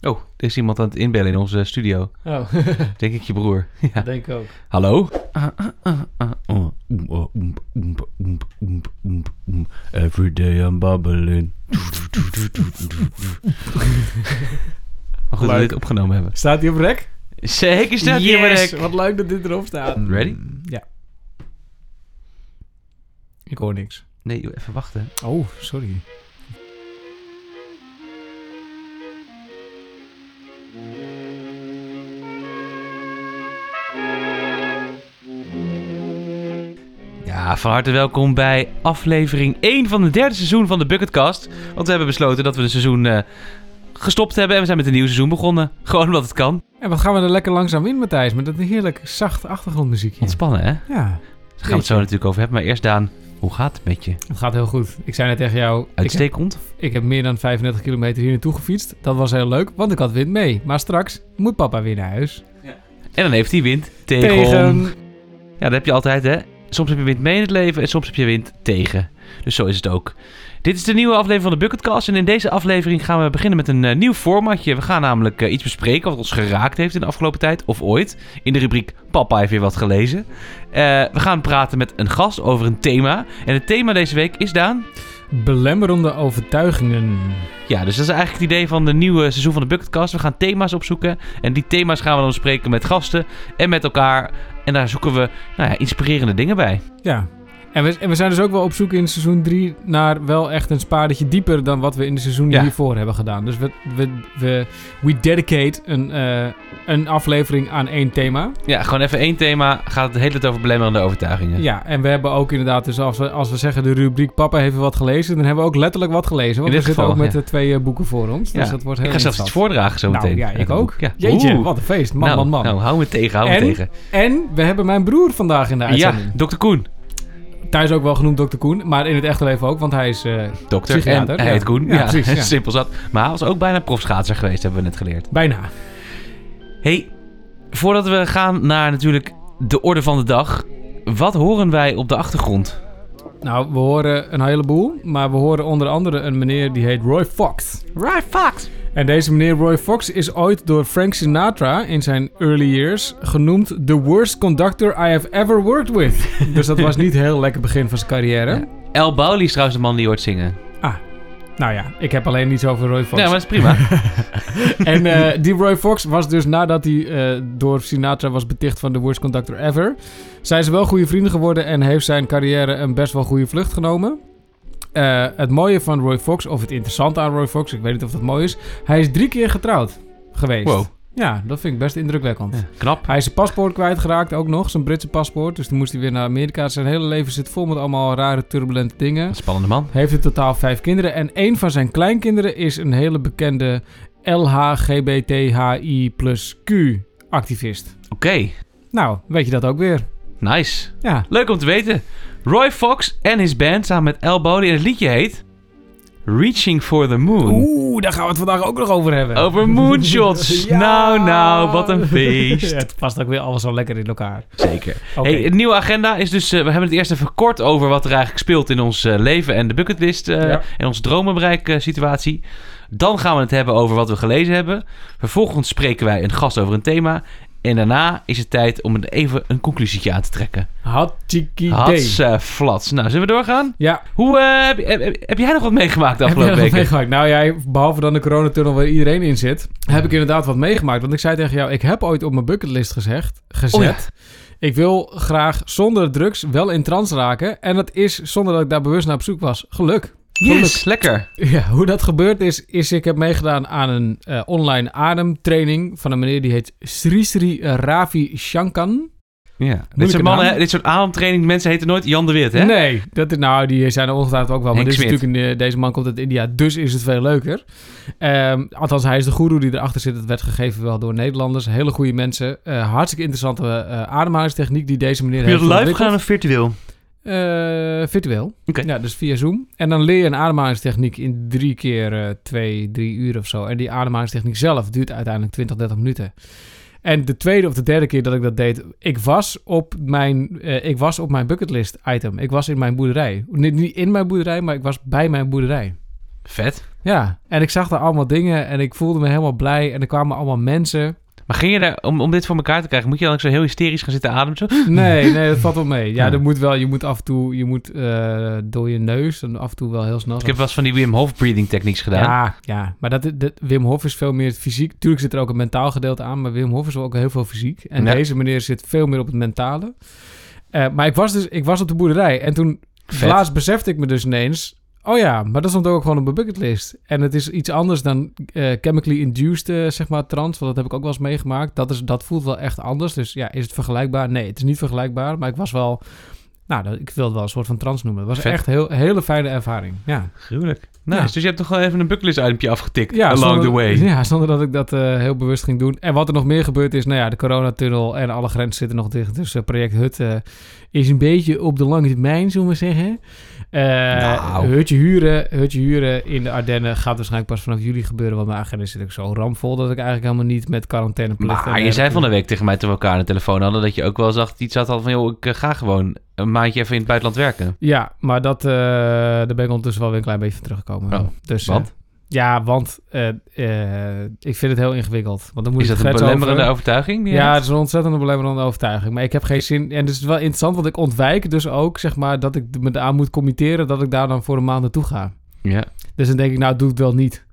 Oh, er is iemand aan het inbellen in onze studio. Oh, Denk ik je broer. Ja. denk ik ook. Hallo? Every day I'm babbling. Maar goed dat we dit opgenomen hebben. Staat hij op rek? Zeker staat hier maar Yes, rek. Wat leuk dat dit erop staat. Ready? Ja. Ik hoor niks. Nee, even wachten. Oh, sorry. Ja, van harte welkom bij aflevering 1 van het derde seizoen van de Bucketcast. Want we hebben besloten dat we een seizoen eh, gestopt hebben en we zijn met een nieuw seizoen begonnen. Gewoon omdat het kan. En wat gaan we er lekker langzaam in, Matthijs? Met dat heerlijk zacht achtergrondmuziekje. Ontspannen, hè? Ja, Daar gaan we het zo natuurlijk over hebben. Maar eerst Daan, hoe gaat het met je? het gaat heel goed. Ik zei net tegen jou, ik heb, Uitstekend? ik heb meer dan 35 kilometer hier naartoe gefietst. Dat was heel leuk, want ik had wind mee. Maar straks moet papa weer naar huis. En dan heeft hij wind tegen. Tegen... Ja, dat heb je altijd, hè? Soms heb je wind mee in het leven en soms heb je wind tegen. Dus zo is het ook. Dit is de nieuwe aflevering van de Bucketcast. En in deze aflevering gaan we beginnen met een eh, nieuw formatje. We gaan namelijk eh, iets bespreken wat ons geraakt heeft in de afgelopen tijd. Of ooit. In de rubriek Papa heeft weer wat gelezen. Eh, we gaan praten met een gast over een thema. En het thema deze week is, Daan... Belemmerende overtuigingen. Ja, dus dat is eigenlijk het idee van de nieuwe seizoen van de Bucketcast. We gaan thema's opzoeken. En die thema's gaan we dan bespreken met gasten en met elkaar. En daar zoeken we nou ja, inspirerende dingen bij. Ja. En we, en we zijn dus ook wel op zoek in seizoen 3 naar wel echt een spaardetje dieper dan wat we in de seizoenen Ja. hiervoor hebben gedaan. Dus we, we, we, we dedicate een, eh, een aflevering aan één thema. Ja, gewoon even één thema. Gaat het hele tijd over belemmerende overtuigingen. Ja, en we hebben ook inderdaad, dus als we, als we zeggen de rubriek Papa heeft wat gelezen, dan hebben we ook letterlijk wat gelezen. Want In we zitten ook met ja. de twee eh, boeken voor ons. Dus Ja. dat wordt heel ik ga zelfs iets voordragen zo Nou, meteen. ja, uit ik ook. Ja. Jeetje, Oeh. wat een feest. Man, nou, man, man. Nou, hou me tegen, hou me En? tegen. En we hebben mijn broer vandaag in de Ja, uitzending. dokter Koen. Thuis ook wel genoemd Dr. Koen, maar in het echte leven ook, want hij is... eh, Dokter. Psychiater, en hij ja. heet Koen. Ja, Ja, precies, ja. simpel zat. Maar hij was ook bijna profschaatser geweest, hebben we net geleerd. bijna. hey, voordat we gaan naar natuurlijk de orde van de dag. Wat horen wij op de achtergrond? Nou, we horen een heleboel, maar we horen onder andere een meneer die heet Roy Fox. Right, Fox. En deze meneer Roy Fox is ooit door Frank Sinatra in zijn early years genoemd the worst conductor I have ever worked with. dus dat was niet heel lekker begin van zijn carrière. Ja. El Bauli is trouwens de man die hoort zingen. Nou ja, ik heb alleen niets over Roy Fox. Ja, maar dat is prima. En eh, die Roy Fox was dus nadat hij eh, door Sinatra was beticht van de worst conductor ever, zijn ze wel goede vrienden geworden en heeft zijn carrière een best wel goede vlucht genomen. Eh, het mooie van Roy Fox, of het interessante aan Roy Fox, ik weet niet of dat mooi is, hij is drie keer getrouwd geweest. Wow. Ja, dat vind ik best indrukwekkend. Ja, knap. Hij is zijn paspoort kwijtgeraakt ook nog, zijn Britse paspoort. Dus toen moest hij weer naar Amerika. Zijn hele leven zit vol met allemaal rare, turbulente dingen. Spannende man. Heeft in totaal vijf kinderen. En een van zijn kleinkinderen is een hele bekende LHGBTHI plus Q activist. Oké, Nou, weet je dat ook weer? nice. Ja. Leuk om te weten. Roy Fox en his band samen met El Bauli. En het liedje heet Reaching for the Moon. Oeh, daar gaan we het vandaag ook nog over hebben. Over moonshots. Ja. Nou, nou, wat een feest. Ja, het past ook weer alles zo lekker in elkaar. Zeker. Oké. Hey, de nieuwe agenda is dus... eh, we hebben het eerst even kort over wat er eigenlijk speelt in ons eh, leven en de bucketlist eh, Ja. en onze dromenbereik situatie. Dan gaan we het hebben over wat we gelezen hebben. Vervolgens spreken wij een gast over een thema. En daarna is het tijd om even een conclusietje aan te trekken. Hartstikke idee. Hats uh, flats. Nou, zullen we doorgaan? Ja, Hoe, eh, heb, heb, heb jij nog wat meegemaakt de heb jij afgelopen nog weken? meegemaakt? Nou jij, behalve dan de coronatunnel waar iedereen in zit, heb ik inderdaad wat meegemaakt. Want ik zei tegen jou, ik heb ooit op mijn bucketlist gezegd, gezet. Oh ja. Ik wil graag zonder drugs wel in trance raken. En dat is, zonder dat ik daar bewust naar op zoek was, geluk. Yes, lekker. Ja, hoe dat gebeurd is, is ik heb meegedaan aan een eh, online ademtraining van een meneer die heet Sri Sri Ravi Shankan. Ja. Dit soort, mannen, hè, dit soort ademtraining, mensen heten nooit Jan de Wit, hè? Nee, dat, is- nou, die zijn er ongetwijfeld ook wel. Maar dit is natuurlijk in, de- deze man komt uit India, dus is het veel leuker. Ehm, althans, hij is de guru die erachter zit. Het werd gegeven wel door Nederlanders. Hele goede mensen. Eh, hartstikke interessante eh, ademhalingstechniek die deze meneer heeft ontwikkeld. of virtueel? Eh, virtueel. Ja, dus via Zoom. En dan leer je een ademhalingstechniek in drie keer eh, twee, drie uur of zo. En die ademhalingstechniek zelf duurt uiteindelijk 20, 30 minuten. En de tweede of de derde keer dat ik dat deed, ik was op mijn, eh, ik was op mijn bucketlist item. Ik was in mijn boerderij. Niet, niet in mijn boerderij, maar ik was bij mijn boerderij. Vet. Ja, en ik zag daar allemaal dingen en ik voelde me helemaal blij. En er kwamen allemaal mensen. Maar ging je daar, om, om dit voor elkaar te krijgen, moet je dan ook zo heel hysterisch gaan zitten ademen? Zo? Nee, nee, dat valt wel mee. Ja, Ja. er moet wel, je moet af en toe, je moet eh, door je neus en af en toe wel heel snel. Ik heb wel eens van die Wim Hof breathing techniques gedaan. Ja, ja, maar dat, dat, Wim Hof is veel meer fysiek. Tuurlijk zit er ook een mentaal gedeelte aan, maar Wim Hof is wel ook heel veel fysiek. En Ja. deze meneer zit veel meer op het mentale. Eh, maar ik was dus, ik was op de boerderij en toen Vet. laatst besefte ik me dus ineens. Oh ja, maar dat stond ook gewoon op mijn bucketlist. En het is iets anders dan eh, chemically induced, eh, zeg maar, trans. Want dat heb ik ook wel eens meegemaakt. Dat, is, dat voelt wel echt anders. Dus ja, is het vergelijkbaar? Nee, het is niet vergelijkbaar. Maar ik was wel... Nou, ik wil het wel een soort van trans noemen. Het was Vet. echt een heel, hele fijne ervaring. Ja. Gruwelijk. Ja. Dus je hebt toch wel even een bucketlist itempje afgetikt Ja, along zonder, the way. Ja, zonder dat ik dat eh, heel bewust ging doen. En wat er nog meer gebeurd is, nou ja, de coronatunnel en alle grenzen zitten nog dicht. Dus project Hut is een beetje op de lange termijn, zullen we zeggen. Eh, Nou. hutje, huren, hutje huren in de Ardennen gaat waarschijnlijk pas vanaf juli gebeuren. Want mijn agenda zit ook zo ramvol dat ik eigenlijk helemaal niet met quarantaineplicht... Maar je zei van de week tegen mij toen we elkaar aan de telefoon hadden... dat je ook wel zag, iets had al van... joh, ik eh, ga gewoon een maandje even in het buitenland werken. Ja, maar dat, eh, daar ben ik ondertussen wel weer een klein beetje van teruggekomen. Oh, dus, want? Ja, want eh, eh, ik vind het heel ingewikkeld. Want dan moet Is dat een over- belemmerende overtuiging? die Ja, het is een ontzettend belemmerende overtuiging. Maar ik heb geen zin. En het is wel interessant, want ik ontwijk dus ook, zeg maar, dat ik me aan moet committeren dat ik daar dan voor een maand naartoe ga. ja. Dus dan denk ik, nou, doe het wel niet.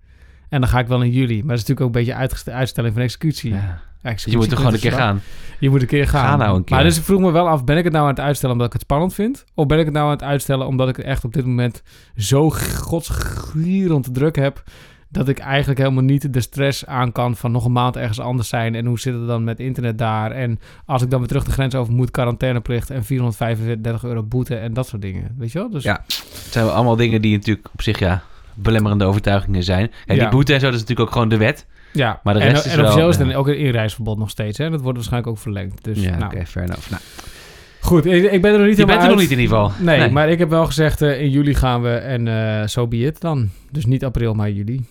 En dan ga ik wel in juli. Maar dat is natuurlijk ook een beetje uitstelling van executie. ja. Je moet toch gewoon een keer gaan. Je moet een keer gaan. Ga nou een keer. Maar dus ik vroeg me wel af, ben ik het nou aan het uitstellen omdat ik het spannend vind? Of ben ik het nou aan het uitstellen omdat ik echt op dit moment zo godsgierend druk heb... dat ik eigenlijk helemaal niet de stress aan kan van nog een maand ergens anders zijn... en hoe zit het dan met internet daar? En als ik dan weer terug de grens over moet, quarantaineplicht... en 435 euro boete en dat soort dingen. Weet je wel? Dus Ja. Het zijn allemaal dingen die natuurlijk op zich, ja, belemmerende overtuigingen zijn. Ja. die boete en zo, dat is natuurlijk ook gewoon de wet. Ja. Maar de en, rest is en wel, officieel is ja. het ook een inreisverbod nog steeds. Hè? Dat wordt waarschijnlijk ook verlengd. Dus ja, nou, oké, fair enough. Nou, goed, ik, ik ben er nog niet je helemaal bent er nog niet in ieder geval. Nee, maar ik heb wel gezegd, eh, in juli gaan we en eh zo be it dan. Dus niet april, maar juli.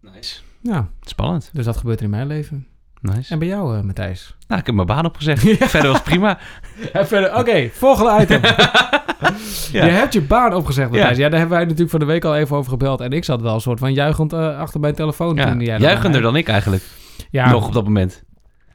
Nice. Ja, Spannend. dus dat gebeurt er in mijn leven. Nice. En bij jou, eh, Matthijs? Nou, ik heb mijn baan opgezegd. Ja. Verder was prima. En verder, oké, volgende item. Ja. Je hebt je baan opgezegd, Matthijs. Ja. Ja. daar hebben wij natuurlijk van de week al even over gebeld. En ik zat wel een soort van juichend eh, achter mijn telefoon Ja. toen jij Juichender dan ik eigenlijk. Ja, Nog op dat moment.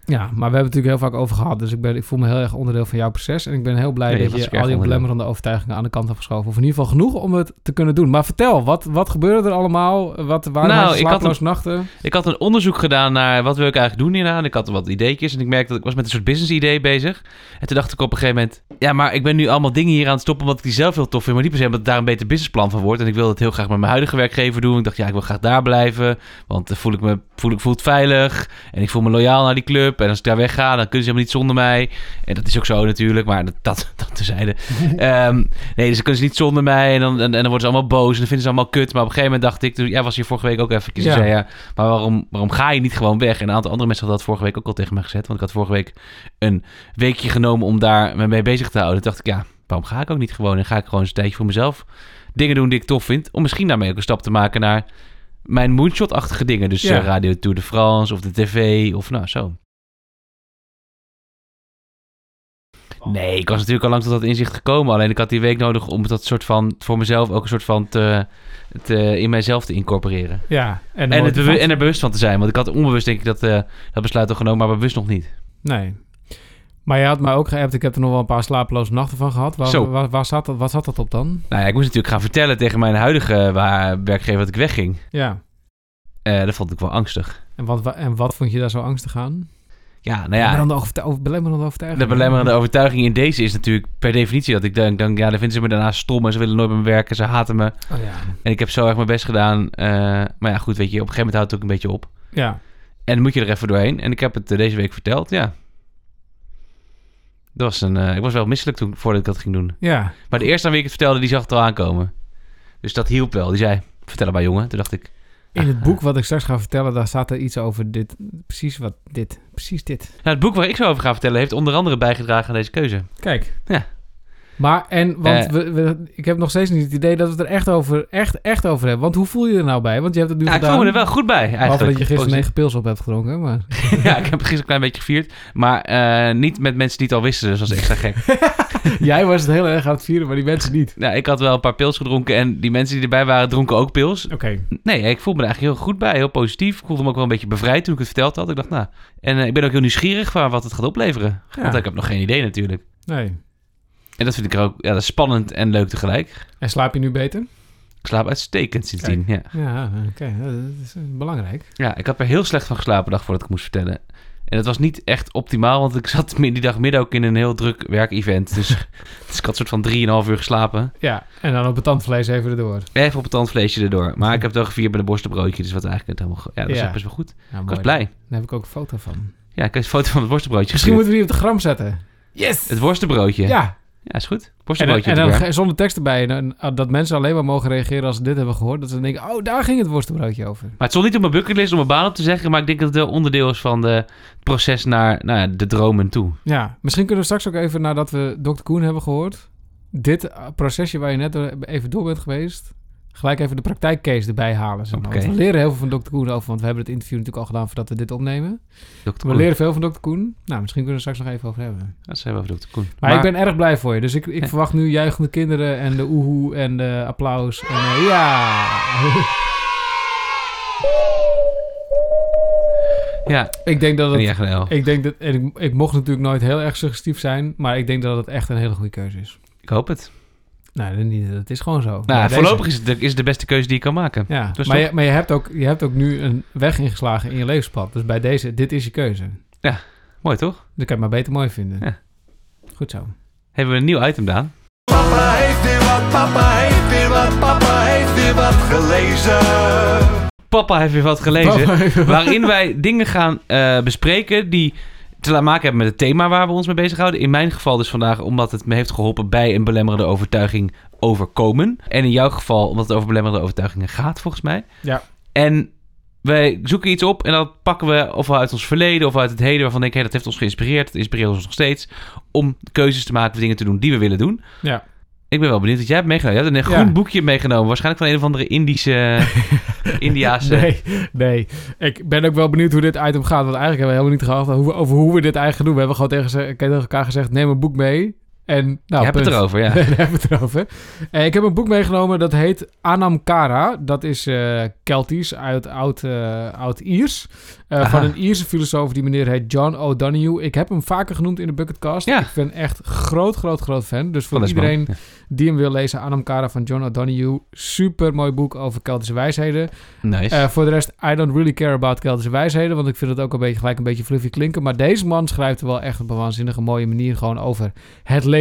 Ja, maar we hebben het natuurlijk heel vaak over gehad. Dus ik, ben, ik voel me heel erg onderdeel van jouw proces. En ik ben heel blij Nee, dat je al die onderdeel. belemmerende overtuigingen aan de kant hebt geschoven. Of in ieder geval genoeg om het te kunnen doen. Maar vertel, wat, wat gebeurde er allemaal? Wat waren Nou, nou, ik had slaaploze nachten? Ik had een onderzoek gedaan naar wat wil ik eigenlijk doen hierna. En ik had wat ideetjes. En ik merkte dat ik was met een soort business idee bezig. En toen dacht ik op een gegeven moment... Ja, maar ik ben nu allemaal dingen hier aan het stoppen... omdat ik die zelf heel tof vind. Maar niet per se omdat daar een beter businessplan van wordt. En ik wil het heel graag met mijn huidige werkgever doen. Ik dacht, ja, ik wil graag daar blijven. Want dan voel ik me voel ik, voel het veilig. En ik voel me loyaal naar die club. En als ik daar wegga, dan kunnen ze helemaal niet zonder mij. En dat is ook zo natuurlijk. Maar dat, dat, dat tezijde. Ehm, nee, dus dan kunnen ze niet zonder mij. En dan, en, en dan worden ze allemaal boos. En dan vinden ze allemaal kut. Maar op een gegeven moment dacht ik... Jij was hier vorige week ook even. Ja. Ja. Zei, ja, maar waarom, waarom ga je niet gewoon weg? En een aantal andere mensen hadden dat vorige week ook al tegen mij gezet. Want ik had vorige week een weekje genomen om daar me mee bezig te houden. Toen dacht ik, ja, waarom ga ik ook niet gewoon? En ga ik gewoon eens een tijdje voor mezelf dingen doen die ik tof vind. Om misschien daarmee ook een stap te maken naar mijn moonshot-achtige dingen. Dus Ja. eh, Radio Tour de France of de tv of nou zo. Nee, ik was natuurlijk al lang tot dat inzicht gekomen. Alleen ik had die week nodig om dat soort van voor mezelf ook een soort van te, te, in mijzelf te incorporeren. Ja, en, En, het en er bewust van te zijn. Want ik had onbewust denk ik dat, eh, dat besluit al genomen, maar bewust nog niet. Nee. Maar je had mij ook geappt. Ik heb er nog wel een paar slapeloze nachten van gehad. Waar, Zo. waar, waar zat dat, wat zat dat op dan? Nou ja, ik moest natuurlijk gaan vertellen tegen mijn huidige eh, werkgever dat ik wegging. Ja. Eh, dat vond ik wel angstig. En wat, wa- en wat vond je daar zo angstig aan? Ja, nou Ja, Belemmerende overtu- over, belemmerende overtuiging. de belemmerende overtuiging in deze is natuurlijk per definitie dat ik denk, dan, ja, dan vinden ze me daarna stom en ze willen nooit met me werken, ze haten me. Oh, ja. En ik heb zo erg mijn best gedaan. eh, maar ja, goed, weet je, op een gegeven moment houdt het ook een beetje op. Ja. En dan moet je er even doorheen. En ik heb het eh, deze week verteld, ja. Dat was een, ik was wel misselijk toen, voordat ik dat ging doen. Ja. Maar de eerste aan wie ik het vertelde, die zag het al aankomen. Dus dat hielp wel. Die zei, vertel het maar jongen. Toen dacht ik, In het boek wat ik straks ga vertellen, daar staat er iets over dit. Precies wat dit. Precies dit. Nou, het boek waar ik zo over ga vertellen heeft onder andere bijgedragen aan deze keuze. Kijk. Maar, en, want Eh. we, we- ik heb nog steeds niet het idee dat we het er echt over, echt, echt over hebben. Want hoe voel je je er nou bij? Want je hebt het nu Ja, ik gedaan. voel me er wel goed bij, Behalve eigenlijk. dat je gisteren negen pils op hebt gedronken. Maar... Ja, ik heb gisteren een klein beetje gevierd. Maar eh, niet met mensen die het al wisten, dus dat was extra gek. Jij was het heel erg aan het vieren, maar die mensen niet. nou, ik had wel een paar pils gedronken en die mensen die erbij waren, dronken ook pils. Oké. Nee, ik voelde me er eigenlijk heel goed bij, heel positief. Ik voelde me ook wel een beetje bevrijd toen ik het verteld had. Ik dacht, nou... En eh, ik ben ook heel nieuwsgierig van wat het gaat opleveren. Ja. Want ik heb nog geen idee natuurlijk. Nee. En dat vind ik er ook ja, dat is spannend en leuk tegelijk. En slaap je nu beter? Ik slaap uitstekend sindsdien, ja. Ja, oké. Dat is eh, belangrijk. Ja, ik had er heel slecht van geslapen de dag voordat ik moest vertellen. En dat was niet echt optimaal, want ik zat die dag midden ook in een heel druk werkevent. Dus, dus ik had soort van 3,5 uur geslapen. Ja, en dan op het tandvlees even erdoor. Even op het tandvleesje erdoor. Maar ik heb het wel gevierd met een borstenbroodje, dus wat eigenlijk het helemaal... Ja, dat is Ja. best wel goed. Ik was blij. Daar heb ik ook een foto van. Ja, ik heb een foto van het worstenbroodje Misschien gestuurd. moeten we die op de gram zetten. Yes! Het worstenbroodje. Ja, Ja, is goed. Worstenbroodje en dan zonder tekst erbij. En dat mensen alleen maar mogen reageren als ze dit hebben gehoord. Dat ze denken, oh, daar ging het worstenbroodje over. Maar het stond niet op mijn bucketlist om een baan op te zeggen, maar ik denk dat het wel onderdeel is van de, het proces naar nou ja, de dromen toe. Ja, misschien kunnen we straks ook even, nadat we Dr. Koen hebben gehoord... dit eh, procesje waar je net door- even door bent geweest... gelijk even de praktijkcase erbij halen. Zeg maar. Oké. Want we leren heel veel van Dr. Koen over... want we hebben het interview natuurlijk al gedaan voordat we dit opnemen. Dr. We leren veel van Dr. Koen. Nou, misschien kunnen we er straks nog even over hebben. Dat zijn we over Dr. Koen. Maar, ik ben erg blij voor je. Dus ik, ik Ja. verwacht nu juichende kinderen en de oehoe en de applaus. En eh, ja... Ja, ik denk dat niet het... Ik denk dat... En ik, ik mocht natuurlijk nooit heel erg suggestief zijn... maar ik denk dat het echt een hele goede keuze is. Ik hoop het. Nou, dat is gewoon zo. Nou, Maar deze- voorlopig is het, de, is het de beste keuze die je kan maken. Ja, Dus maar, toch? je, maar je, hebt ook, je hebt ook nu een weg ingeslagen in je levenspad. Dus bij deze, dit is je keuze. Mooi toch? Dat kan je maar beter mooi vinden. Ja. Goed zo. Hebben we een nieuw item, Daan? Papa heeft weer wat, papa heeft weer wat, papa heeft weer wat gelezen. Papa heeft weer wat gelezen. waarin wij dingen gaan eh, bespreken die te maken hebben met het thema waar we ons mee bezighouden. In mijn geval dus vandaag omdat het me heeft geholpen bij een belemmerende overtuiging overkomen. En in jouw geval omdat het over belemmerende overtuigingen gaat, volgens mij. Ja. En wij zoeken iets op en dat pakken we ofwel uit ons verleden of uit het heden waarvan ik, hé, dat heeft ons geïnspireerd, dat inspireert ons nog steeds, om keuzes te maken dingen te doen die we willen doen. Ja. Ik ben wel benieuwd wat jij hebt meegenomen. Je hebt een Ja. groen boekje meegenomen, waarschijnlijk van een of andere Indische, Indiaanse... Nee, nee. Ik ben ook wel benieuwd hoe dit item gaat. Want eigenlijk hebben we helemaal niet gehad over, hoe we dit eigenlijk doen. We hebben gewoon tegen elkaar gezegd, neem een boek mee. En, nou, je hebt het erover, ja. Daar hebben het erover. Eh, ik heb een boek meegenomen dat heet Anamkara. Dat is eh Keltisch uit oud, oud-Iers. Eh, van een Ierse filosoof. Die meneer heet John O'Donoghue. Ik heb hem vaker genoemd in de Bucketcast. Ja. Ik ben echt groot, groot, groot fan. Dus voor iedereen Ja. die hem wil lezen, Anamkara van John O'Donoghue. Super mooi boek over Keltische wijsheden. Nice. Voor de rest, I don't really care about Keltische wijsheden. Want ik vind het ook een beetje, gelijk een beetje fluffy klinken. Maar deze man schrijft er wel echt op een waanzinnige mooie manier gewoon over het leven.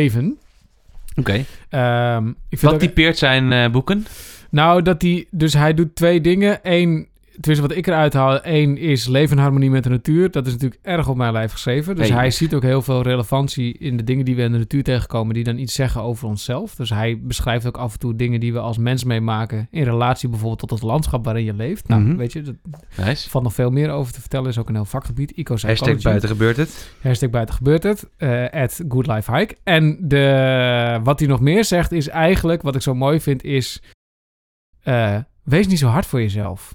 Oké. Ehm, Wat typeert zijn eh, boeken? nou, dat hij, dus hij doet twee dingen. Eén, tenminste wat ik eruit haal, één is leven in harmonie met de natuur. Dat is natuurlijk erg op mijn lijf geschreven. Dus Hey. hij ziet ook heel veel relevantie in de dingen die we in de natuur tegenkomen, die dan iets zeggen over onszelf. Dus hij beschrijft ook af en toe dingen die we als mens meemaken in relatie bijvoorbeeld tot het landschap waarin je leeft. Nou, Mhm. weet je, dat Nice. valt nog veel meer over te vertellen. Is ook een heel vakgebied. Eco-psychology. Hashtag buiten gebeurt het. Hashtag buiten gebeurt het. eh at Good Life Hike. En de, wat hij nog meer zegt is eigenlijk, wat ik zo mooi vind, is... eh, wees niet zo hard voor jezelf.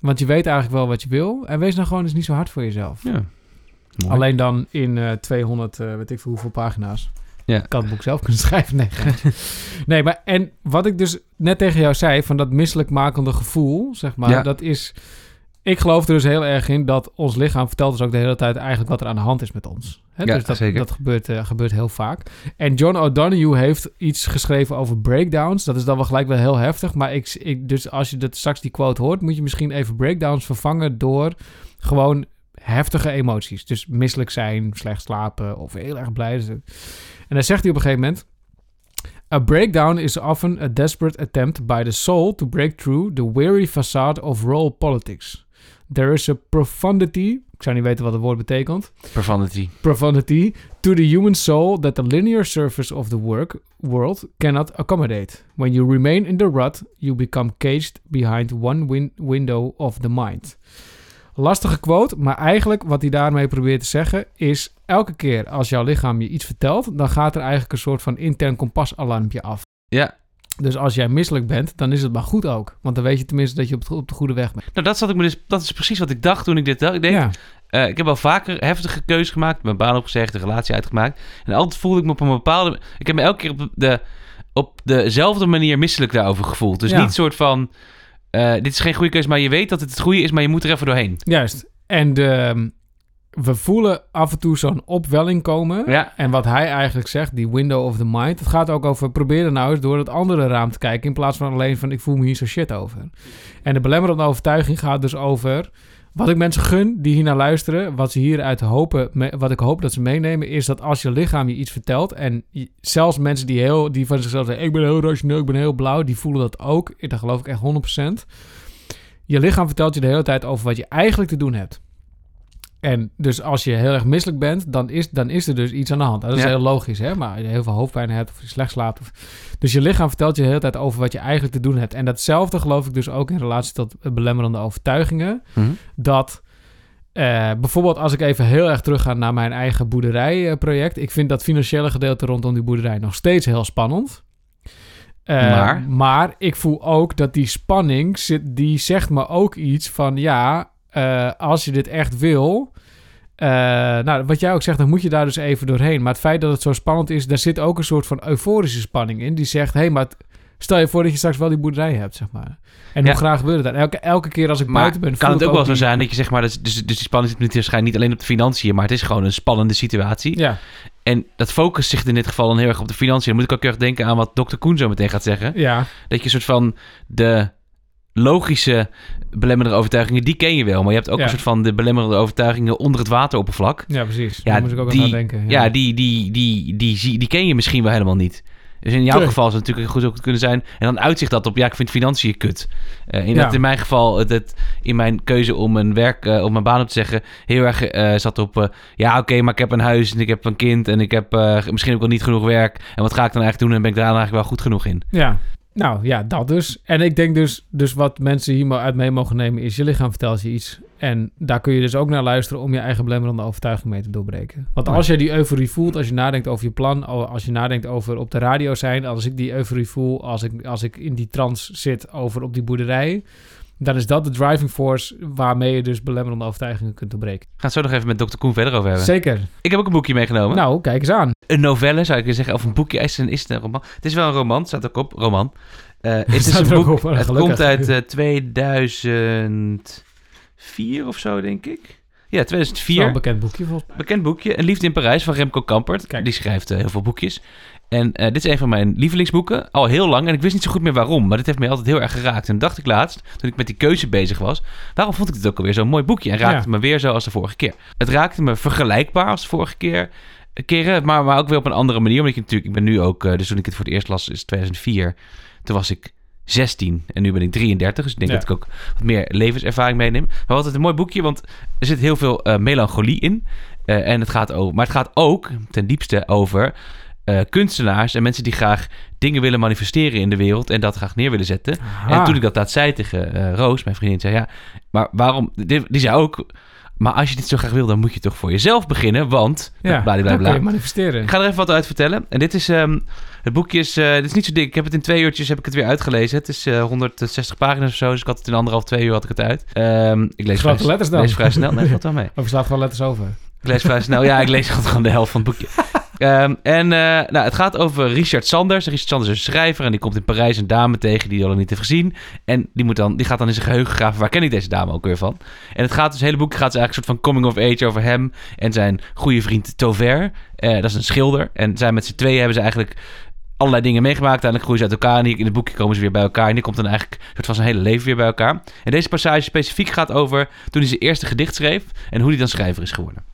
Want je weet eigenlijk wel wat je wil. En wees nou gewoon eens niet zo hard voor jezelf. Ja. Mooi. Alleen dan in eh 200, eh, weet ik veel hoeveel pagina's. Ja. Ik had het boek zelf kunnen schrijven. Nee, nee, maar en wat ik dus net tegen jou zei, van dat misselijkmakende gevoel, zeg maar, Ja. dat is... Ik geloof er dus heel erg in dat ons lichaam vertelt dus ook de hele tijd eigenlijk wat er aan de hand is met ons. Hè? Ja, dus dat, zeker. dat gebeurt, eh, gebeurt heel vaak. En John O'Donoghue heeft iets geschreven over breakdowns. Dat is dan wel gelijk wel heel heftig. Maar ik, ik, dus als je dat straks die quote hoort, moet je misschien even breakdowns vervangen door gewoon heftige emoties. Dus misselijk zijn, slecht slapen of heel erg blij zijn. En dan zegt hij op een gegeven moment... A breakdown is often a desperate attempt by the soul to break through the weary facade of role politics. There is a profundity, ik zou niet weten wat het woord betekent, Profundity. profundity to the human soul that the linear surface of the work world cannot accommodate. When you remain in the rut, you become caged behind one win- window of the mind. Lastige quote, maar eigenlijk wat hij daarmee probeert te zeggen is: elke keer als jouw lichaam je iets vertelt, dan gaat er eigenlijk een soort van intern kompasalarmpje af. Ja. Dus als jij misselijk bent, dan is het maar goed ook. Want dan weet je tenminste dat je op, het- op de goede weg bent. Nou, dat, zat ik me dus, dat is precies wat ik dacht toen ik dit dacht. Ik denk, Ja, Eh, ik heb al vaker heftige keuzes gemaakt. Mijn baan opgezegd, de relatie uitgemaakt. En altijd voelde ik me op een bepaalde... Ik heb me elke keer op, de, op dezelfde manier misselijk daarover gevoeld. Dus Ja. niet soort van... eh, dit is geen goede keuze, maar je weet dat het het goede is, maar je moet er even doorheen. juist. En de, we voelen af en toe zo'n opwelling komen. Ja, En wat hij eigenlijk zegt, die window of the mind, het gaat ook over probeer er nou eens door het andere raam te kijken in plaats van alleen van ik voel me hier zo shit over. En de belemmerende overtuiging gaat dus over wat ik mensen gun die hier naar luisteren, wat ze hieruit hopen, wat ik hoop dat ze meenemen, is dat als je lichaam je iets vertelt en zelfs mensen die, heel, die van zichzelf zeggen ik ben heel rationeel, ik ben heel blauw, die voelen dat ook. Dat geloof ik echt 100%. Je lichaam vertelt je de hele tijd over wat je eigenlijk te doen hebt. En dus als je heel erg misselijk bent, dan is, dan is er dus iets aan de hand. Dat is Ja. heel logisch, hè? Maar als je heel veel hoofdpijn hebt of je slecht slaapt. Of... Dus je lichaam vertelt je de hele tijd over wat je eigenlijk te doen hebt. En datzelfde geloof ik dus ook in relatie tot belemmerende overtuigingen. Mhm. Dat eh, bijvoorbeeld als ik even heel erg terugga naar mijn eigen boerderijproject. ik vind dat financiële gedeelte rondom die boerderij nog steeds heel spannend. Eh, Maar? maar ik voel ook dat die spanning, zit, die zegt me ook iets van ja, eh, als je dit echt wil. eh, nou, wat jij ook zegt, dan moet je daar dus even doorheen. Maar het feit dat het zo spannend is, daar zit ook een soort van euforische spanning in. Die zegt, hé, hey, maar het- stel je voor dat je straks wel die boerderij hebt, zeg maar. En Ja. hoe graag wil je dat? Elke, elke keer als ik maar buiten ben, kan voel het ook wel zo zijn dat je zeg maar... Dus, dus, die spanning zit waarschijnlijk niet alleen op de financiën, maar het is gewoon een spannende situatie. Ja, En dat focust zich in dit geval dan heel erg op de financiën. Dan moet ik ook heel erg denken aan wat dokter Koen zo meteen gaat zeggen. ja, Dat je een soort van de logische belemmerende overtuigingen, die ken je wel. Maar je hebt ook Ja. een soort van de belemmerende overtuigingen onder het wateroppervlak. ja, precies. Ja, Daar moest ik ook die- aan denken. Ja, die, die, die, die, zie- die ken je misschien wel helemaal niet. Dus in jouw geval zou het natuurlijk goed ook kunnen zijn. En dan uitzicht dat op, ja, ik vind financiën kut. Eh in, Ja. dat in mijn geval, het, het- in mijn keuze om een werk, eh, om mijn baan op te zeggen, heel erg eh, zat op, ja, oké, maar ik heb een huis en ik heb een kind en ik heb misschien ook wel niet genoeg werk. En wat ga ik dan eigenlijk doen? En ben ik daar eigenlijk wel goed genoeg in? Ja, nou ja, dat dus. En ik denk dus, dus wat mensen hier uit mee mogen nemen is... je lichaam vertelt je iets. En daar kun je dus ook naar luisteren... om je eigen belemmerende overtuiging mee te doorbreken. Want als je die euforie voelt, als je nadenkt over je plan... als je nadenkt over op de radio zijn... als ik die euforie voel, als ik, als ik in die trance zit over op die boerderij... dan is dat de driving force waarmee je dus belemmerende overtuigingen kunt doorbreken. We gaan het zo nog even met Dr. Koen verder over hebben. Zeker. Ik heb ook een boekje meegenomen. Nou, kijk eens aan. Een novelle, zou ik willen zeggen. Of een boekje. Is het een, is het een roman? Het is wel een roman, staat ook op. Roman. Eh, het is een boek. op, het komt uit eh, 2004 of zo, denk ik. Ja, Wel 2004. een bekend boekje volgens mij. Bekend boekje. Een liefde in Parijs van Remco Kampert. Kijk. Die schrijft eh, heel veel boekjes. En eh, dit is een van mijn lievelingsboeken. Al heel lang. En ik wist niet zo goed meer waarom. Maar dit heeft mij altijd heel erg geraakt. En dacht ik laatst, toen ik met die keuze bezig was. Waarom vond ik dit ook alweer zo'n mooi boekje? En raakte Ja. het me weer zo als de vorige keer. Het raakte me vergelijkbaar als de vorige keer. Keren, maar, maar ook weer op een andere manier. Omdat je natuurlijk, ik ben nu ook, eh, dus toen ik het voor het eerst las, is 2004. Toen was ik 16 en nu ben ik 33. Dus ik denk Ja. dat ik ook wat meer levenservaring meeneem. Maar het een mooi boekje, want er zit heel veel eh, melancholie in. Eh, en het gaat over, maar het gaat ook ten diepste over eh, kunstenaars en mensen die graag dingen willen manifesteren in de wereld en dat graag neer willen zetten. En toen ik dat laat zei tegen eh, Roos, mijn vriendin, zei ja, maar waarom? Die, die zei ook, maar als je dit zo graag wil, dan moet je toch voor jezelf beginnen, want Ja, bla, bla, manifesteren. Ik ga er even wat uit vertellen. En dit is, ehm, het boekje is, eh, dit is niet zo dik. Ik heb het in twee uurtjes heb ik het weer uitgelezen. Het is eh, 160 pagina's of zo, dus ik had het in anderhalf, twee uur had ik het uit. Ehm, ik lees vrij, letters dan. lees vrij snel. Nee, valt wel mee. Of slaat gewoon letters over. Ik lees vrij snel. Ja, ik lees gewoon de helft van het boekje. Ehm, en eh, nou, het gaat over Richard Sanders. Richard Sanders is een schrijver en die komt in Parijs een dame tegen die hij al niet heeft gezien. En die, moet dan, die gaat dan in zijn geheugen graven. Waar ken ik deze dame ook weer van? En het gaat dus, het hele boek gaat dus eigenlijk een soort van coming of age over hem en zijn goede vriend Tover. Eh, dat is een schilder. En zij met z'n tweeën hebben ze eigenlijk allerlei dingen meegemaakt. Uiteindelijk groeien ze uit elkaar. En in het boekje komen ze weer bij elkaar. En die komt dan eigenlijk soort van zijn hele leven weer bij elkaar. En deze passage specifiek gaat over toen hij zijn eerste gedicht schreef en hoe hij dan schrijver is geworden.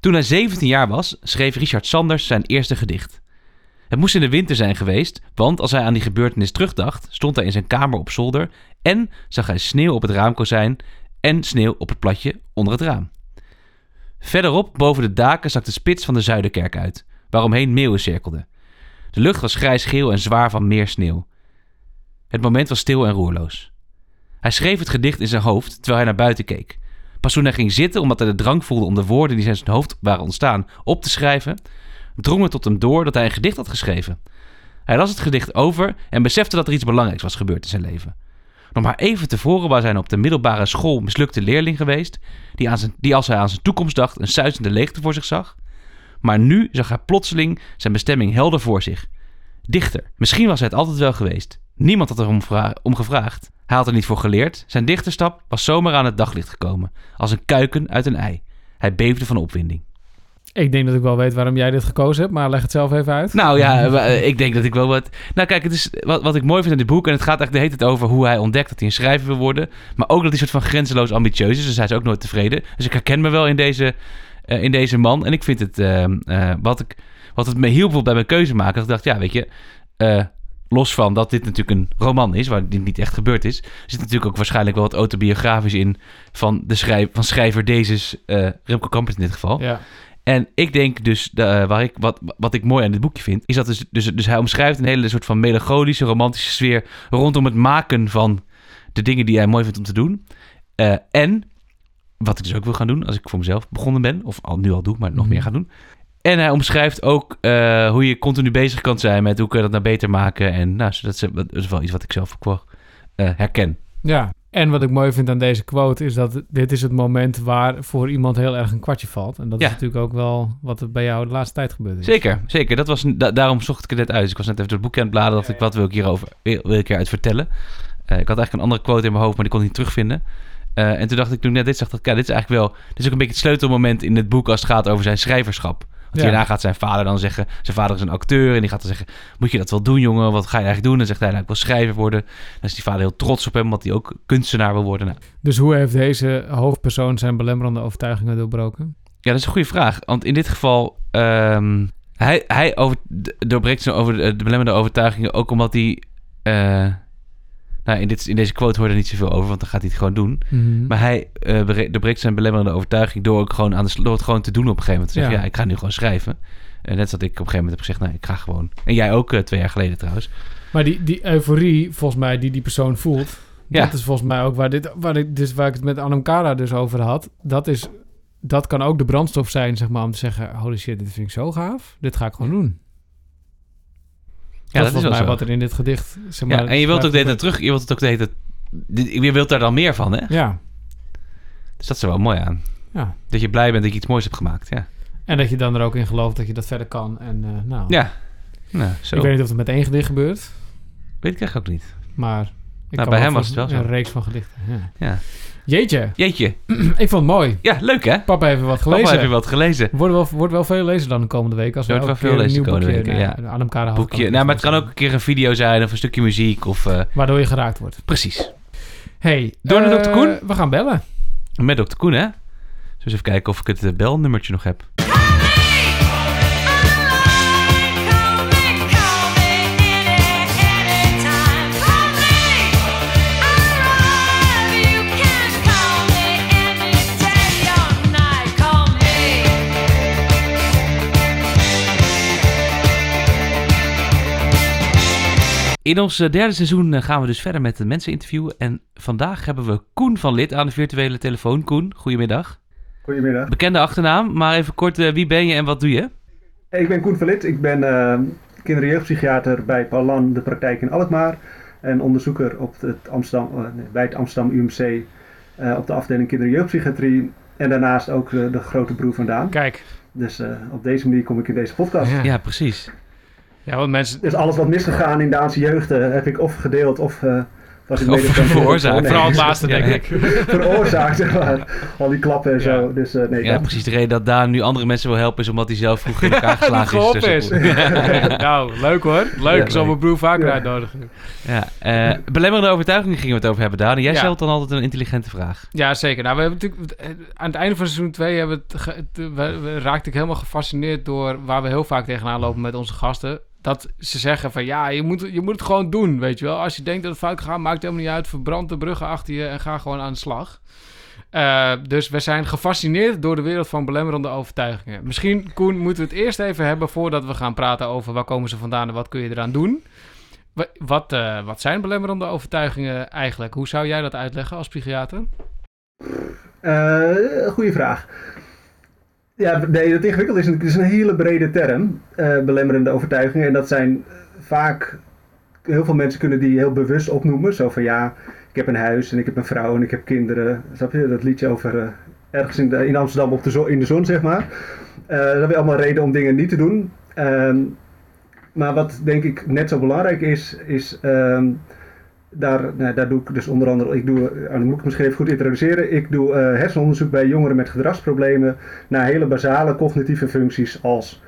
Toen hij 17 jaar was, schreef Richard Sanders zijn eerste gedicht. Het moest in de winter zijn geweest, want als hij aan die gebeurtenis terugdacht, stond hij in zijn kamer op zolder en zag hij sneeuw op het raamkozijn en sneeuw op het platje onder het raam. Verderop, boven de daken, zag de spits van de Zuiderkerk uit, waaromheen meeuwen cirkelden. De lucht was grijs-geel en zwaar van meer sneeuw. Het moment was stil en roerloos. Hij schreef het gedicht in zijn hoofd terwijl hij naar buiten keek. Pas toen hij ging zitten, omdat hij de drang voelde om de woorden die in zijn hoofd waren ontstaan op te schrijven, drong het tot hem door dat hij een gedicht had geschreven. Hij las het gedicht over en besefte dat er iets belangrijks was gebeurd in zijn leven. Nog maar even tevoren was hij op de middelbare school mislukte leerling geweest, die, aan zijn, die als hij aan zijn toekomst dacht een suizende leegte voor zich zag. Maar nu zag hij plotseling zijn bestemming helder voor zich. Dichter. Misschien was hij het altijd wel geweest. Niemand had vra- om gevraagd. Hij had er niet voor geleerd. Zijn dichterstap was zomaar aan het daglicht gekomen. Als een kuiken uit een ei. Hij beefde van opwinding. Ik denk dat ik wel weet waarom jij dit gekozen hebt, maar leg het zelf even uit. Nou ja, eh, ik denk dat ik wel wat... Nou kijk, het is wat, wat ik mooi vind in dit boek... en het gaat eigenlijk de hele tijd over hoe hij ontdekt dat hij een schrijver wil worden... maar ook dat hij soort van grenzeloos ambitieus is. Dus hij is ook nooit tevreden. Dus ik herken me wel in deze, eh, in deze man. En ik vind het... eh, eh, wat, ik, wat het me hielp bij mijn keuze maken... dat ik dacht, ja, weet je... los van dat dit natuurlijk een roman is... waar dit niet echt gebeurd is... zit natuurlijk ook waarschijnlijk wel wat autobiografisch in... van, de schrijf, van schrijver Dezes, eh Remco Kampert in dit geval. Ja. En ik denk dus, eh, waar ik, wat, wat ik mooi aan dit boekje vind, is dat dus, dus, dus hij omschrijft een hele soort van melancholische, romantische sfeer rondom het maken van de dingen die hij mooi vindt om te doen. Eh, en, wat ik dus ook wil gaan doen als ik voor mezelf begonnen ben, of al, nu al doe, maar nog Mhm. meer gaan doen. En hij omschrijft ook eh, hoe je continu bezig kan zijn met hoe kun je dat nou beter maken. En nou, dat is, dat is wel iets wat ik zelf ook eh, herken. ja. En wat ik mooi vind aan deze quote is dat dit is het moment waar voor iemand heel erg een kwartje valt. En dat Ja. is natuurlijk ook wel wat er bij jou de laatste tijd gebeurd is. Zeker, zeker. Dat was, da- daarom zocht ik het net uit. Dus ik was net even door het boekje aan het bladeren. dacht ik, wat wil ik hierover wil, ik hieruit vertellen? Eh, ik had eigenlijk een andere quote in mijn hoofd, maar die kon ik niet terugvinden. En toen dacht ik, toen ik net dit zag, ik, ja, dit is eigenlijk wel... Dit is ook een beetje het sleutelmoment in het boek als het gaat over zijn schrijverschap. Want hierna gaat zijn vader dan zeggen... Zijn vader is een acteur en die gaat dan zeggen... Moet je dat wel doen, jongen? Wat ga je eigenlijk doen? Dan zegt hij, nou, ik wil schrijver worden. Dan is die vader heel trots op hem, omdat hij ook kunstenaar wil worden. Nou, Dus hoe heeft deze hoofdpersoon zijn belemmerende overtuigingen doorbroken? Ja, dat is een goede vraag. Want in dit geval, ehm, hij, hij over, doorbreekt zo over de, de belemmerende overtuigingen ook omdat hij... eh, nou, in, dit, in deze quote hoorde er niet zoveel over, want dan gaat hij het gewoon doen. Mhm. Maar hij eh, bere- doorbreekt zijn belemmerende overtuiging door, ook gewoon aan de, door het gewoon te doen op een gegeven moment. Te zeggen, Ja. ja, ik ga nu gewoon schrijven. En net zoals ik op een gegeven moment heb gezegd, nou, ik ga gewoon. En jij ook eh, twee jaar geleden trouwens. Maar die, die euforie, volgens mij, die die persoon voelt... Ja. Dat is volgens mij ook waar, dit, waar, ik, dus waar ik het met Anamkara dus over had. Dat, is, dat kan ook de brandstof zijn, zeg maar, om te zeggen... Holy shit, dit vind ik zo gaaf. Dit ga ik gewoon doen. Ja, dat, is mij zo. wat er in dit gedicht... Zeg maar, Ja, en je wilt ook de hele gebeurt. tijd terug, je wilt het ook de hele tijd... dit- Je wilt daar dan meer van, hè? Ja, Dus dat is er wel mooi aan. ja. Dat je blij bent dat je iets moois hebt gemaakt, ja. En dat je dan er ook in gelooft dat je dat verder kan. En eh, nou, Ja, nou, zo. ik weet niet of het met één gedicht gebeurt. Weet ik eigenlijk ook niet. Maar ik Nou, kan bij hem was het wel zo. Een reeks van gedichten. Ja. Ja. Jeetje, Jeetje. ik vond het mooi. Ja, leuk hè? Papa heeft wat Papa gelezen. heb je wat gelezen. Wordt wel, wordt wel veel lezen dan de komende week. Als we Wordt wel veel lezen de komende boekje, weken, nou, Adam Kara Boekje. Nou, maar het kan ook een keer een video zijn of een stukje muziek of... eh, Waardoor je geraakt wordt. precies. Hey, Door naar eh, Dr. Koen? We gaan bellen. Met Dr. Koen hè? Dus even kijken of ik het eh, belnummertje nog heb. In ons eh, derde seizoen eh, gaan we dus verder met de mensen interviewen. En vandaag hebben we Koen van Lid aan de virtuele telefoon. Koen, goedemiddag. Goedemiddag. Bekende achternaam, maar even kort, eh, wie ben je en wat doe je? Ik ben Koen Verlit. Ik ben eh kinder- en jeugdpsychiater bij Paulan, de praktijk in Alkmaar. En onderzoeker op het Amsterdam, bij het Amsterdam UMC eh, op de afdeling kinder- en jeugdpsychiatrie. En daarnaast ook de grote broer vandaan. Kijk. Dus eh, op deze manier kom ik in deze podcast. Ja. Ja, precies. Ja, want mensen... Dus alles wat misgegaan in de Aanse jeugd eh, heb ik of gedeeld of uh, was ik Of mede veroorzaakt. Vooral het laatste, Ja. denk ik. veroorzaakt, zeg maar. Al die klappen en Ja. zo. Dus eh, nee, Ja, precies. De reden dat Daan nu andere mensen wil helpen is omdat hij zelf vroeger in elkaar geslagen is. Dus is. nou, leuk hoor. Leuk, Ja, ik zal mijn broer vaker Ja. uitnodigen. Ja, eh, belemmerende overtuigingen gingen we het over hebben, Daan. En jij Ja. stelt dan altijd een intelligente vraag. Ja, zeker. Nou, we hebben natuurlijk eh, aan het einde van seizoen 2 hebben we het ge- te- we, we raakte ik helemaal gefascineerd door waar we heel vaak tegenaan lopen met onze gasten. Dat ze zeggen van ja, je moet, je moet het gewoon doen, weet je wel. Als je denkt dat het fout gaat, maakt het helemaal niet uit. Verbrand de bruggen achter je en ga gewoon aan de slag. Eh, dus we zijn gefascineerd door de wereld van belemmerende overtuigingen. Misschien, Koen, moeten we het eerst even hebben voordat we gaan praten over waar komen ze vandaan en wat kun je eraan doen. Wa- Wat, eh, wat zijn belemmerende overtuigingen eigenlijk? Hoe zou jij dat uitleggen als psychiater? Eh, goeie vraag. Ja, nee, het ingewikkeld is, is een hele brede term, eh, belemmerende overtuigingen. En dat zijn vaak, heel veel mensen kunnen die heel bewust opnoemen. Zo van ja, ik heb een huis en ik heb een vrouw en ik heb kinderen. Snap je, dat liedje over eh, ergens in, in Amsterdam op de zon, in de zon, zeg maar. Eh dat je allemaal reden om dingen niet te doen. Ehm, maar wat denk ik net zo belangrijk is, is ehm, daar, nou, daar doe ik dus onder andere, ik doe, eh, dan moet ik misschien goed introduceren. Ik doe eh, hersenonderzoek bij jongeren met gedragsproblemen naar hele basale cognitieve functies als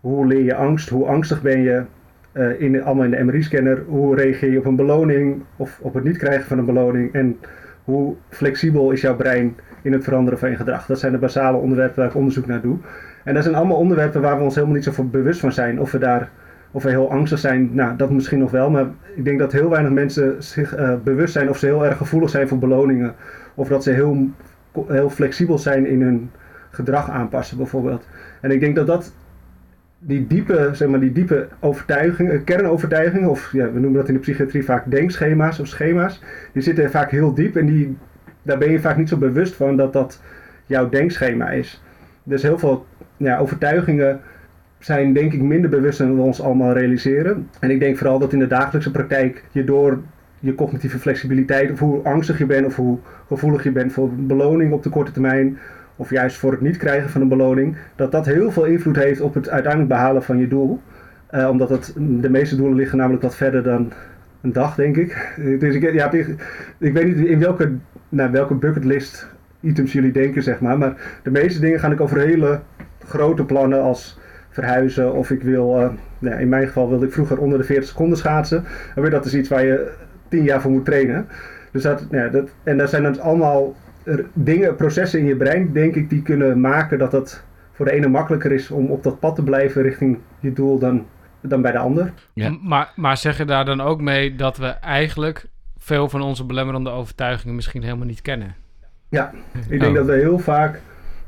hoe leer je angst, hoe angstig ben je, eh, in, allemaal in de MRI-scanner, hoe reageer je op een beloning of op het niet krijgen van een beloning en hoe flexibel is jouw brein in het veranderen van je gedrag. Dat zijn de basale onderwerpen waar ik onderzoek naar doe. En dat zijn allemaal onderwerpen waar we ons helemaal niet zo bewust van zijn. Of we daar of we heel angstig zijn, nou dat misschien nog wel. Maar ik denk dat heel weinig mensen zich eh, bewust zijn of ze heel erg gevoelig zijn voor beloningen. Of dat ze heel, heel flexibel zijn in hun gedrag aanpassen bijvoorbeeld. En ik denk dat dat die diepe, zeg maar, die diepe overtuigingen, kernovertuigingen, of ja, we noemen dat in de psychiatrie vaak denkschema's of schema's, die zitten vaak heel diep en die, daar ben je vaak niet zo bewust van dat dat jouw denkschema is. Dus heel veel ja, overtuigingen zijn denk ik minder bewust dan we ons allemaal realiseren. En ik denk vooral dat in de dagelijkse praktijk je door je cognitieve flexibiliteit, of hoe angstig je bent, of hoe gevoelig je bent voor beloning op de korte termijn, of juist voor het niet krijgen van een beloning, dat dat heel veel invloed heeft op het uiteindelijk behalen van je doel. Eh, omdat het, de meeste doelen liggen namelijk wat verder dan een dag, denk ik. Dus ik, ja, ik, ik weet niet in welke, nou, welke bucketlist items jullie denken, zeg maar. Maar de meeste dingen gaan ik over hele grote plannen als verhuizen of ik wil, uh, nou, in mijn geval wilde ik vroeger onder de 40 seconden schaatsen. En weer dat is iets waar je 10 jaar voor moet trainen. Dus dat, ja, dat, en daar zijn dan allemaal dingen, processen in je brein, denk ik, die kunnen maken dat het voor de ene makkelijker is om op dat pad te blijven richting je doel dan, dan bij de ander. Ja. Maar, maar zeg je daar dan ook mee dat we eigenlijk veel van onze belemmerende overtuigingen misschien helemaal niet kennen? Ja, ik denk Oh. dat we heel vaak.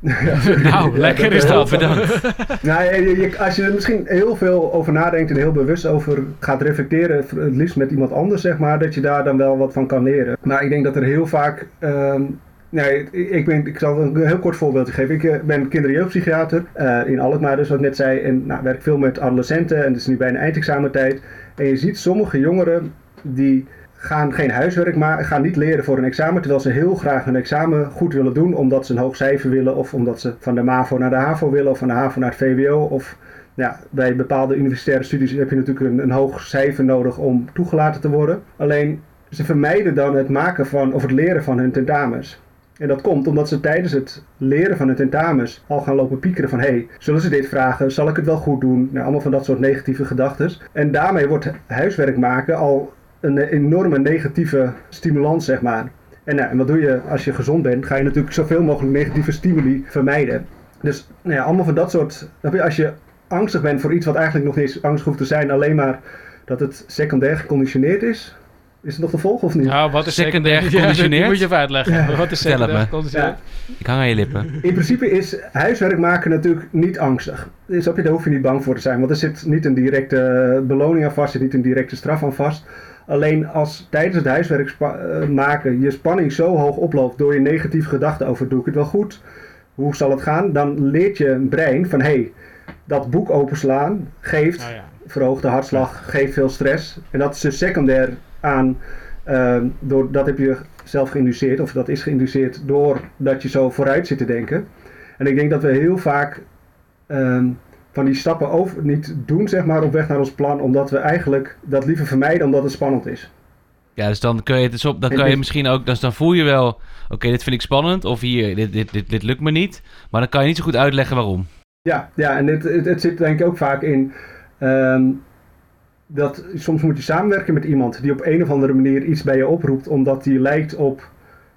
nou, lekker is dat. Bedankt. Nou, je- je- als je er misschien heel veel over nadenkt en heel bewust over gaat reflecteren, het liefst met iemand anders, zeg maar, dat je daar dan wel wat van kan leren. Maar ik denk dat er heel vaak. ehm, nee, ik, ik, ben, ik zal een heel kort voorbeeldje geven. Ik eh, ben kinder- en jeugdpsychiater eh, in Alkmaar, dus wat ik net zei. En nou, werk veel met adolescenten en het is nu bijna eindexamentijd. En je ziet sommige jongeren die gaan geen huiswerk maken, gaan niet leren voor een examen, terwijl ze heel graag hun examen goed willen doen, omdat ze een hoog cijfer willen, of omdat ze van de MAVO naar de HAVO willen, of van de HAVO naar het VWO, of ja, bij bepaalde universitaire studies heb je natuurlijk een, een hoog cijfer nodig om toegelaten te worden. Alleen ze vermijden dan het maken van, of het leren van hun tentamens. En dat komt omdat ze tijdens het leren van hun tentamens al gaan lopen piekeren van... hé, hey, zullen ze dit vragen? Zal ik het wel goed doen? Nou, allemaal van dat soort negatieve gedachten. En daarmee wordt huiswerk maken al een enorme negatieve stimulans, zeg maar. En, nou, en wat doe je als je gezond bent? Ga je natuurlijk zoveel mogelijk negatieve stimuli vermijden. Dus nou ja, allemaal van dat soort... Als je angstig bent voor iets wat eigenlijk nog niet eens angstig hoeft te zijn... alleen maar dat het secundair geconditioneerd is... Is het nog te volgen of niet? Nou, wat is Secundair Ja, geconditioneerd? die moet je even uitleggen. Wat is secundair geconditioneerd? Ik hang aan je lippen. In principe is huiswerk maken natuurlijk niet angstig. Dus daar hoef je niet bang voor te zijn, want er zit niet een directe beloning aan vast, er zit niet een directe straf aan vast. Alleen als tijdens het huiswerk eh, maken je spanning zo hoog oploopt door je negatieve gedachten over doe ik het wel goed, hoe zal het gaan, dan leert je brein van hé, hey, dat boek openslaan geeft Nou ja. verhoogde hartslag, geeft veel stress. En dat is dus secundair aan, ehm, door, dat heb je zelf geïnduceerd, of dat is geïnduceerd doordat je zo vooruit zit te denken. En ik denk dat we heel vaak ehm, van die stappen over, niet doen, zeg maar, op weg naar ons plan, omdat we eigenlijk dat liever vermijden omdat het spannend is. Ja, dus dan kun je het dus op, dan kan je misschien ook, dus dan voel je wel, oké, dit vind ik spannend, of hier, dit, dit, dit, dit lukt me niet, maar dan kan je niet zo goed uitleggen waarom. Ja, ja en het, het, het zit denk ik ook vaak in ehm, dat soms moet je samenwerken met iemand die op een of andere manier iets bij je oproept, omdat die lijkt op,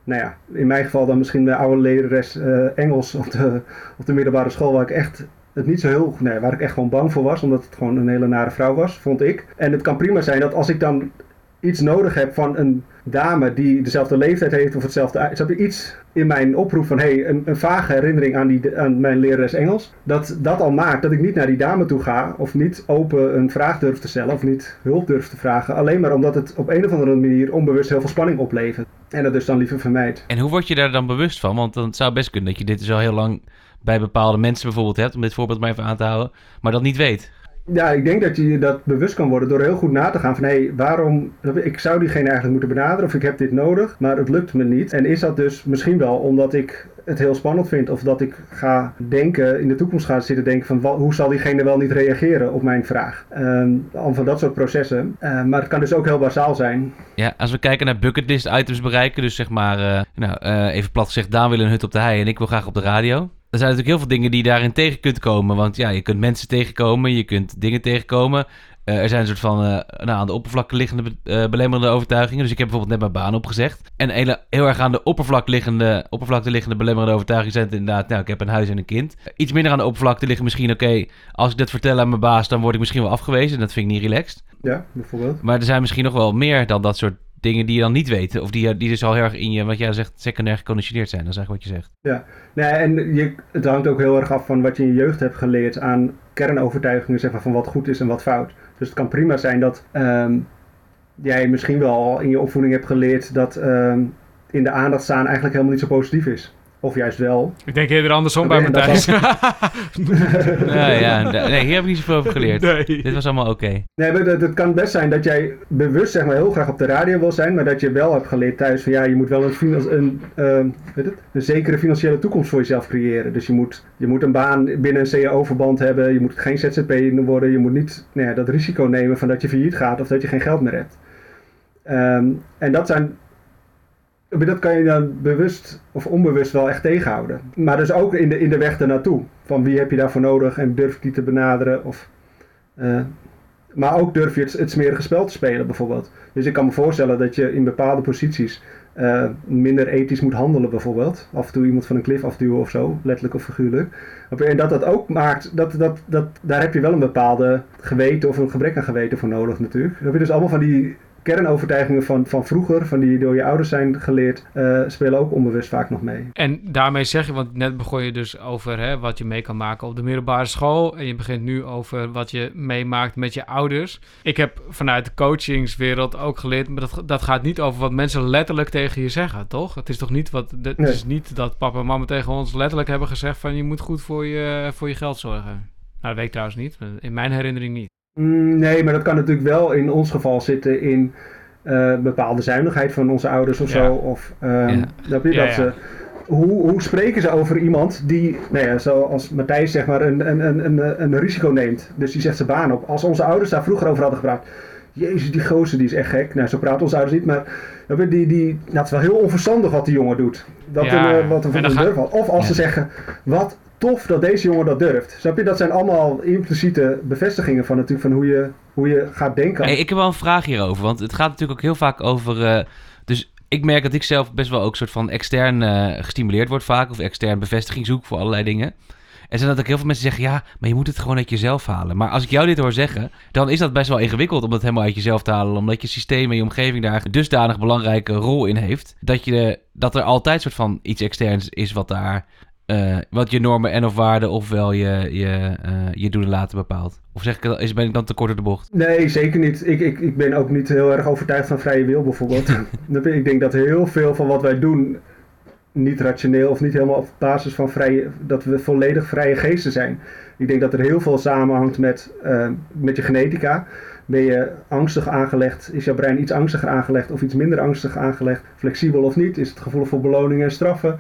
nou ja, in mijn geval dan misschien de oude lerares eh, Engels op de, op de middelbare school, waar ik echt het niet zo heel, nee, waar ik echt gewoon bang voor was, omdat het gewoon een hele nare vrouw was, vond ik. En het kan prima zijn dat als ik dan iets nodig heb van een dame die dezelfde leeftijd heeft of hetzelfde... Je iets in mijn oproep van... hey, een, een vage herinnering aan, die, aan mijn lerares Engels... dat dat al maakt dat ik niet naar die dame toe ga... of niet open een vraag durf te stellen... of niet hulp durf te vragen... alleen maar omdat het op een of andere manier onbewust heel veel spanning oplevert. En dat dus dan liever vermijdt. En hoe word je daar dan bewust van? Want dan zou best kunnen dat je dit dus al heel lang bij bepaalde mensen bijvoorbeeld hebt, om dit voorbeeld maar even aan te houden, maar dat niet weet. Ja, ik denk dat je dat bewust kan worden door heel goed na te gaan van hé, hey, waarom, ik zou diegene eigenlijk moeten benaderen of ik heb dit nodig, maar het lukt me niet. En is dat dus misschien wel omdat ik het heel spannend vind of dat ik ga denken, in de toekomst ga zitten denken van wat, hoe zal diegene wel niet reageren op mijn vraag. Um, al van dat soort processen. Uh, maar het kan dus ook heel bazaal zijn. Ja, als we kijken naar bucketlist items bereiken, dus zeg maar, uh, nou, uh, even plat gezegd, Daan wil een hut op de hei en ik wil graag op de radio er zijn natuurlijk heel veel dingen die je daarin tegen kunt komen. Want ja, je kunt mensen tegenkomen, je kunt dingen tegenkomen. Uh, er zijn een soort van uh, nou, aan de oppervlakte liggende be uh, belemmerende overtuigingen. Dus ik heb bijvoorbeeld net mijn baan opgezegd. En hele, heel erg aan de oppervlakte liggende, oppervlakte liggende belemmerende overtuigingen zijn het inderdaad... Nou, ik heb een huis en een kind. Iets minder aan de oppervlakte liggen misschien... Oké, als ik dat vertel aan mijn baas, dan word ik misschien wel afgewezen. Dat vind ik niet relaxed. Ja, bijvoorbeeld. Maar er zijn misschien nog wel meer dan dat soort dingen die je dan niet weet. Of die, die dus al heel erg in je, wat jij zegt, secundair geconditioneerd zijn. Dat is eigenlijk wat je zegt. Ja, nee, en je, het hangt ook heel erg af van wat je in je jeugd hebt geleerd aan kernovertuigingen, zeg maar, van wat goed is en wat fout. Dus het kan prima zijn dat um, jij misschien wel in je opvoeding hebt geleerd dat um, in de aandacht staan eigenlijk helemaal niet zo positief is. Of juist wel. Ik denk eerder andersom bij Matthijs. nee, ja, nee, hier heb ik niet zoveel over geleerd. Nee. Dit was allemaal oké. Okay. Nee, maar het, het kan best zijn dat jij bewust zeg maar, heel graag op de radio wil zijn, maar dat je wel hebt geleerd thuis van ja, je moet wel een, een, uh, weet het, een zekere financiële toekomst voor jezelf creëren. Dus je moet, je moet een baan binnen een CAO-verband hebben, je moet geen ZZP worden, je moet niet nou ja, dat risico nemen van dat je failliet gaat of dat je geen geld meer hebt. Um, en dat zijn dat kan je dan bewust of onbewust wel echt tegenhouden. Maar dus ook in de, in de weg ernaartoe. Van wie heb je daarvoor nodig en durf ik die te benaderen? Of, uh, maar ook durf je het, het smerige spel te spelen bijvoorbeeld. Dus ik kan me voorstellen dat je in bepaalde posities uh, minder ethisch moet handelen bijvoorbeeld. Af en toe iemand van een klif afduwen of zo, letterlijk of figuurlijk. En dat dat ook maakt, dat, dat, dat, daar heb je wel een bepaalde geweten of een gebrek aan geweten voor nodig natuurlijk. Dan heb je dus allemaal van die kernovertuigingen van, van vroeger, van die door je ouders zijn geleerd, uh, spelen ook onbewust vaak nog mee. En daarmee zeg je, want net begon je dus over hè, wat je mee kan maken op de middelbare school. En je begint nu over wat je meemaakt met je ouders. Ik heb vanuit de coachingswereld ook geleerd, maar dat, dat gaat niet over wat mensen letterlijk tegen je zeggen, toch? Het is toch niet wat. Het nee. is niet dat papa en mama tegen ons letterlijk hebben gezegd van je moet goed voor je, voor je geld zorgen. Nou, dat weet ik trouwens niet. In mijn herinnering niet. Mm, nee, maar dat kan natuurlijk wel in ons geval zitten in uh, bepaalde zuinigheid van onze ouders of ja. zo. Of um, ja. dat, ja, dat ze, hoe, hoe spreken ze over iemand die, nou ja, zoals Matthijs zeg maar, een, een, een, een, een risico neemt. Dus die zegt zijn baan op. Als onze ouders daar vroeger over hadden gepraat. Jezus, die gozer die is echt gek. Nou, zo praten onze ouders niet, maar die, die, nou, het is wel heel onverstandig wat die jongen doet. Dat ja, een, wat een, durf had. Of als ja. ze zeggen, wat tof dat deze jongen dat durft. Snap je? Dat zijn allemaal impliciete bevestigingen van natuurlijk van hoe je, hoe je gaat denken. Hey, ik heb wel een vraag hierover, want het gaat natuurlijk ook heel vaak over... Uh, dus ik merk dat ik zelf best wel ook soort van extern uh, gestimuleerd word vaak, of extern bevestiging zoek voor allerlei dingen. En zijn dat ook heel veel mensen zeggen, ja, maar je moet het gewoon uit jezelf halen. Maar als ik jou dit hoor zeggen, dan is dat best wel ingewikkeld om dat helemaal uit jezelf te halen. Omdat je systeem en je omgeving daar dusdanig belangrijke rol in heeft. Dat, je, dat er altijd soort van iets externs is wat daar uh, wat je normen en of waarden ofwel je, je, uh, je doen en laten bepaalt? Of zeg ik, is, ben ik dan te kort door de bocht? Nee, zeker niet. Ik, ik, ik ben ook niet heel erg overtuigd van vrije wil bijvoorbeeld. ik denk dat heel veel van wat wij doen niet rationeel of niet helemaal op basis van vrije, dat we volledig vrije geesten zijn. Ik denk dat er heel veel samenhangt met, uh, met je genetica. Ben je angstig aangelegd? Is jouw brein iets angstiger aangelegd of iets minder angstig aangelegd? Flexibel of niet? Is het gevoelig voor beloningen en straffen?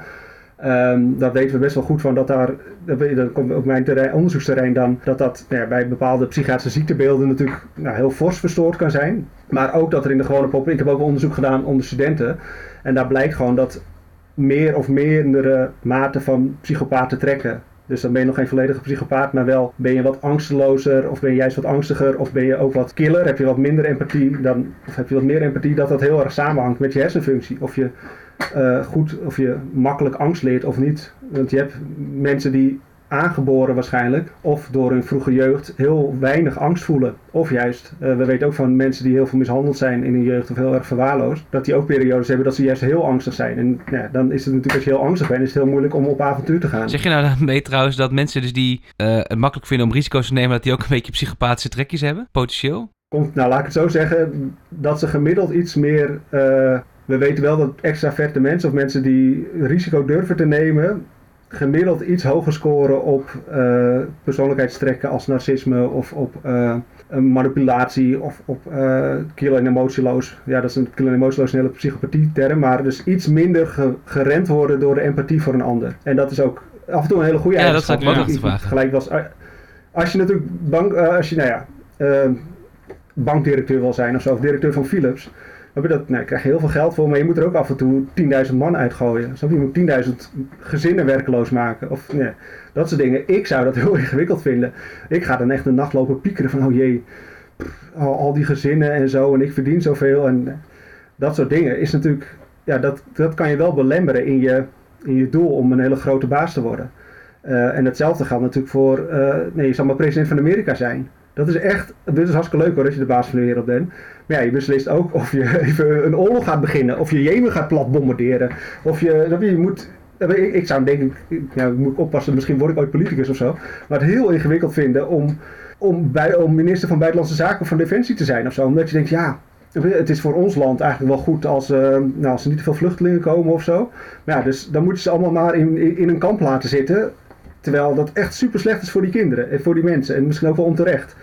Um, daar weten we best wel goed van dat daar, dat komt op mijn terrein, onderzoeksterrein dan, dat dat nou ja, bij bepaalde psychiatrische ziektebeelden natuurlijk nou, heel fors verstoord kan zijn. Maar ook dat er in de gewone populatie, ik heb ook onderzoek gedaan onder studenten, en daar blijkt gewoon dat meer of meerdere maten van psychopaten trekken. Dus dan ben je nog geen volledige psychopaat, maar wel ben je wat angstelozer of ben je juist wat angstiger of ben je ook wat killer, heb je wat minder empathie dan, of heb je wat meer empathie, dat dat heel erg samenhangt met je hersenfunctie. Of je uh, goed of je makkelijk angst leert of niet. Want je hebt mensen die aangeboren waarschijnlijk, of door hun vroege jeugd heel weinig angst voelen. Of juist, eh, we weten ook van mensen die heel veel mishandeld zijn in hun jeugd of heel erg verwaarloosd, dat die ook periodes hebben dat ze juist heel angstig zijn. En ja, dan is het natuurlijk als je heel angstig bent, is het heel moeilijk om op avontuur te gaan. Zeg je nou daarmee trouwens dat mensen dus die eh, het makkelijk vinden om risico's te nemen, dat die ook een beetje psychopathische trekjes hebben? Potentieel? Komt, nou laat ik het zo zeggen, dat ze gemiddeld iets meer. eh, we weten wel dat extraverte mensen of mensen die risico durven te nemen, gemiddeld iets hoger scoren op eh, persoonlijkheidstrekken als narcisme of op eh, manipulatie of op eh kill en emotieloos. Ja, dat is een kill en emotieloos een hele psychopathie term, maar dus iets minder ge- gerend worden door de empathie voor een ander. En dat is ook af en toe een hele goede Ja, dat eigenschap. zat ik ook want nog te vragen. Gelijk was, als je natuurlijk bank, als je, nou ja, bankdirecteur wil zijn of zo, of directeur van Philips, dat, nou, krijg je heel veel geld voor, maar je moet er ook af en toe 10.000 man uitgooien. Snap je? Je moet 10.000 gezinnen werkeloos maken. Of dat soort dingen. Ik zou dat heel ingewikkeld vinden. Ik ga dan echt een nacht lopen piekeren van, oh jee, al die gezinnen en zo, en ik verdien zoveel. En eh, dat soort dingen is natuurlijk, ja, dat, dat kan je wel belemmeren in je, in je doel om een hele grote baas te worden. Eh, en hetzelfde geldt natuurlijk voor, eh, nee, je zal maar president van Amerika zijn. Dat is echt, dit is hartstikke leuk hoor, als je de baas van de wereld bent. Maar ja, je beslist ook of je even een oorlog gaat beginnen, of je Jemen gaat plat bombarderen. Of je, je, moet, ik, ik zou denk ik, ja, moet ik oppassen, misschien word ik ooit politicus of zo. Maar het heel ingewikkeld vinden om, om, bij, om minister van Buitenlandse Zaken of van Defensie te zijn of zo. Omdat je denkt, ja, het is voor ons land eigenlijk wel goed als, eh, nou, als er niet te veel vluchtelingen komen of zo. Maar ja, dus dan moeten ze allemaal maar in, in een kamp laten zitten. Terwijl dat echt super slecht is voor die kinderen en voor die mensen. En misschien ook wel onterecht.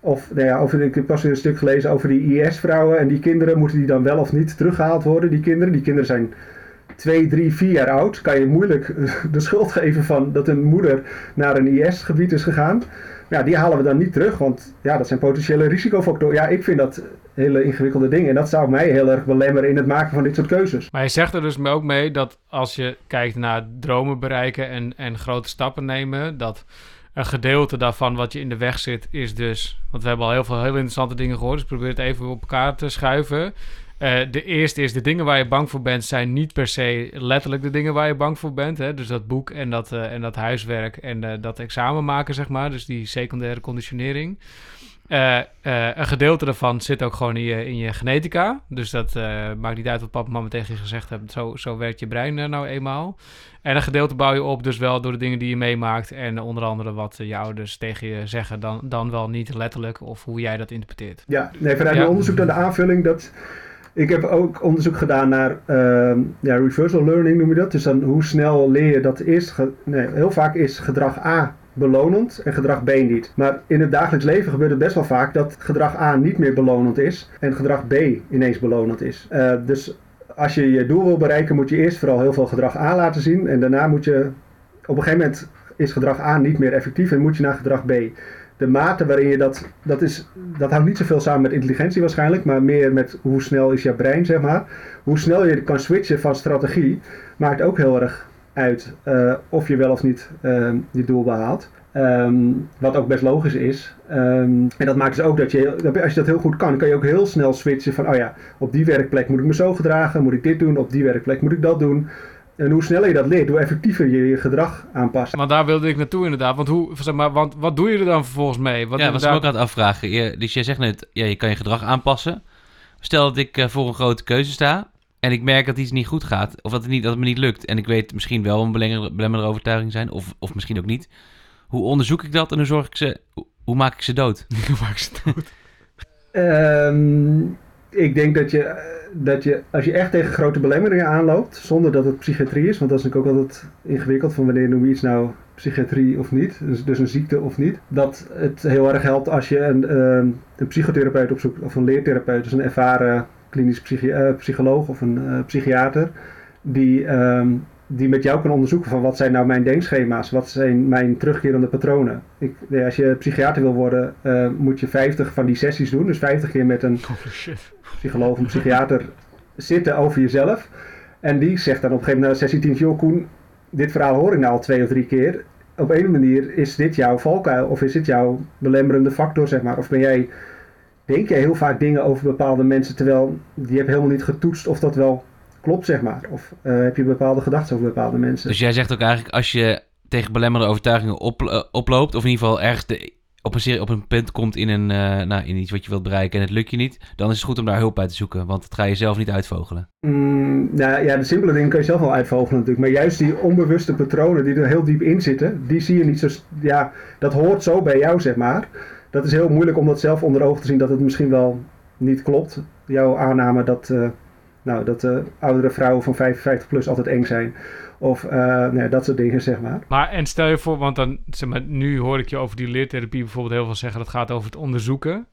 Of, nou ja, over, ik heb pas een stuk gelezen over die IS-vrouwen en die kinderen. Moeten die dan wel of niet teruggehaald worden, die kinderen? Die kinderen zijn twee, drie, vier jaar oud. Kan je moeilijk de schuld geven van dat een moeder naar een IS-gebied is gegaan. Ja, die halen we dan niet terug, want ja, dat zijn potentiële risicofactoren. Ja, ik vind dat hele ingewikkelde dingen. En dat zou mij heel erg belemmeren in het maken van dit soort keuzes. Maar je zegt er dus ook mee dat als je kijkt naar dromen bereiken en, en grote stappen nemen, dat een gedeelte daarvan wat je in de weg zit, is dus. Want we hebben al heel veel heel interessante dingen gehoord, dus probeer het even op elkaar te schuiven. Eh, de eerste is de dingen waar je bang voor bent, zijn niet per se letterlijk de dingen waar je bang voor bent. Hè? Dus dat boek en dat, eh, en dat huiswerk en eh, dat examen maken, zeg maar. Dus die secundaire conditionering. Een gedeelte daarvan zit ook gewoon in je, in je genetica. Dus dat maakt niet uit wat papa en mama tegen je gezegd hebben. Zo, zo werkt je brein nou eenmaal. En een gedeelte bouw je op dus wel door de dingen die je meemaakt. En onder andere wat je ouders tegen je zeggen. Dan, dan wel niet letterlijk of hoe jij dat interpreteert. Ja, nee, vanuit Ja. mijn onderzoek naar de aanvulling dat. Ik heb ook onderzoek gedaan naar ehm, ja, reversal learning noem je dat. Dus dan hoe snel leer je dat ge- nee, heel vaak is gedrag A belonend en gedrag B niet. Maar in het dagelijks leven gebeurt het best wel vaak dat gedrag A niet meer belonend is en gedrag B ineens belonend is. Eh, dus als je je doel wil bereiken, moet je eerst vooral heel veel gedrag A laten zien. En daarna moet je. Op een gegeven moment is gedrag A niet meer effectief en moet je naar gedrag B de mate waarin je dat, dat is, dat hangt niet zoveel samen met intelligentie waarschijnlijk, maar meer met hoe snel is je brein, zeg maar. Hoe snel je kan switchen van strategie, maakt ook heel erg uit eh, of je wel of niet ehm, je doel behaalt. Ehm, wat ook best logisch is. Ehm, en dat maakt dus ook dat je, als je dat heel goed kan, kan je ook heel snel switchen van, oh ja, op die werkplek moet ik me zo gedragen, moet ik dit doen, op die werkplek moet ik dat doen. En hoe sneller je dat leert, hoe effectiever je je gedrag aanpast. Want daar wilde ik naartoe inderdaad. Want, hoe, zeg maar, want wat doe je er dan vervolgens mee? Wat ja, was ik ook aan het afvragen. Je, dus jij zegt net, ja, je kan je gedrag aanpassen. Stel dat ik eh, voor een grote keuze sta en ik merk dat iets niet goed gaat, of dat het, niet, dat het me niet lukt. En ik weet misschien wel een belemmer- belemmerende overtuiging zijn, of, of misschien ook niet. Hoe onderzoek ik dat en hoe zorg ik ze, hoe, hoe maak ik ze dood? Waar ik ze dood. Ehm, ik denk dat je, eh, dat je, als je echt tegen grote belemmeringen aanloopt, zonder dat het psychiatrie is, want dat is natuurlijk ook altijd ingewikkeld van wanneer noem je iets nou psychiatrie of niet, dus, dus een ziekte of niet, dat het heel erg helpt als je een, ehm, een psychotherapeut opzoekt of een leertherapeut, dus een ervaren klinisch psychi- eh, psycholoog of een eh, psychiater, die, ehm, die met jou kan onderzoeken van wat zijn nou mijn denkschema's, wat zijn mijn terugkerende patronen. Ik, als je psychiater wil worden, eh, moet je 50 van die sessies doen, dus 50 keer met een psycholoog, een psychiater zitten over jezelf. En die zegt dan op een gegeven moment na sessie 10, joh Koen, dit verhaal hoor ik nou al twee of drie keer. Op een manier is dit jouw valkuil of is dit jouw belemmerende factor, zeg maar. Of ben jij, denk jij heel vaak dingen over bepaalde mensen, terwijl die hebben helemaal niet getoetst of dat wel klopt, zeg maar. Of eh, heb je bepaalde gedachten over bepaalde mensen. Dus jij zegt ook eigenlijk, als je tegen belemmerende overtuigingen op, eh, oploopt, of in ieder geval ergens de, op, een, serie- op een punt komt in, een, eh, nou, in iets wat je wilt bereiken en het lukt je niet, dan is het goed om daar hulp bij te zoeken, want dat ga je zelf niet uitvogelen. Mm, nou ja, de simpele dingen kun je zelf wel uitvogelen natuurlijk. Maar juist die onbewuste patronen die er heel diep in zitten, die zie je niet zo... Ja, dat hoort zo bij jou, zeg maar. Dat is heel moeilijk om dat zelf onder ogen te zien dat het misschien wel niet klopt. Jouw aanname dat, nou, dat eh, oudere vrouwen van 55 plus altijd eng zijn. Of eh, nou ja, dat soort dingen, zeg maar. Maar en stel je voor, want dan, zeg maar, nu hoor ik je over die leertherapie bijvoorbeeld heel veel zeggen, dat gaat over het onderzoeken.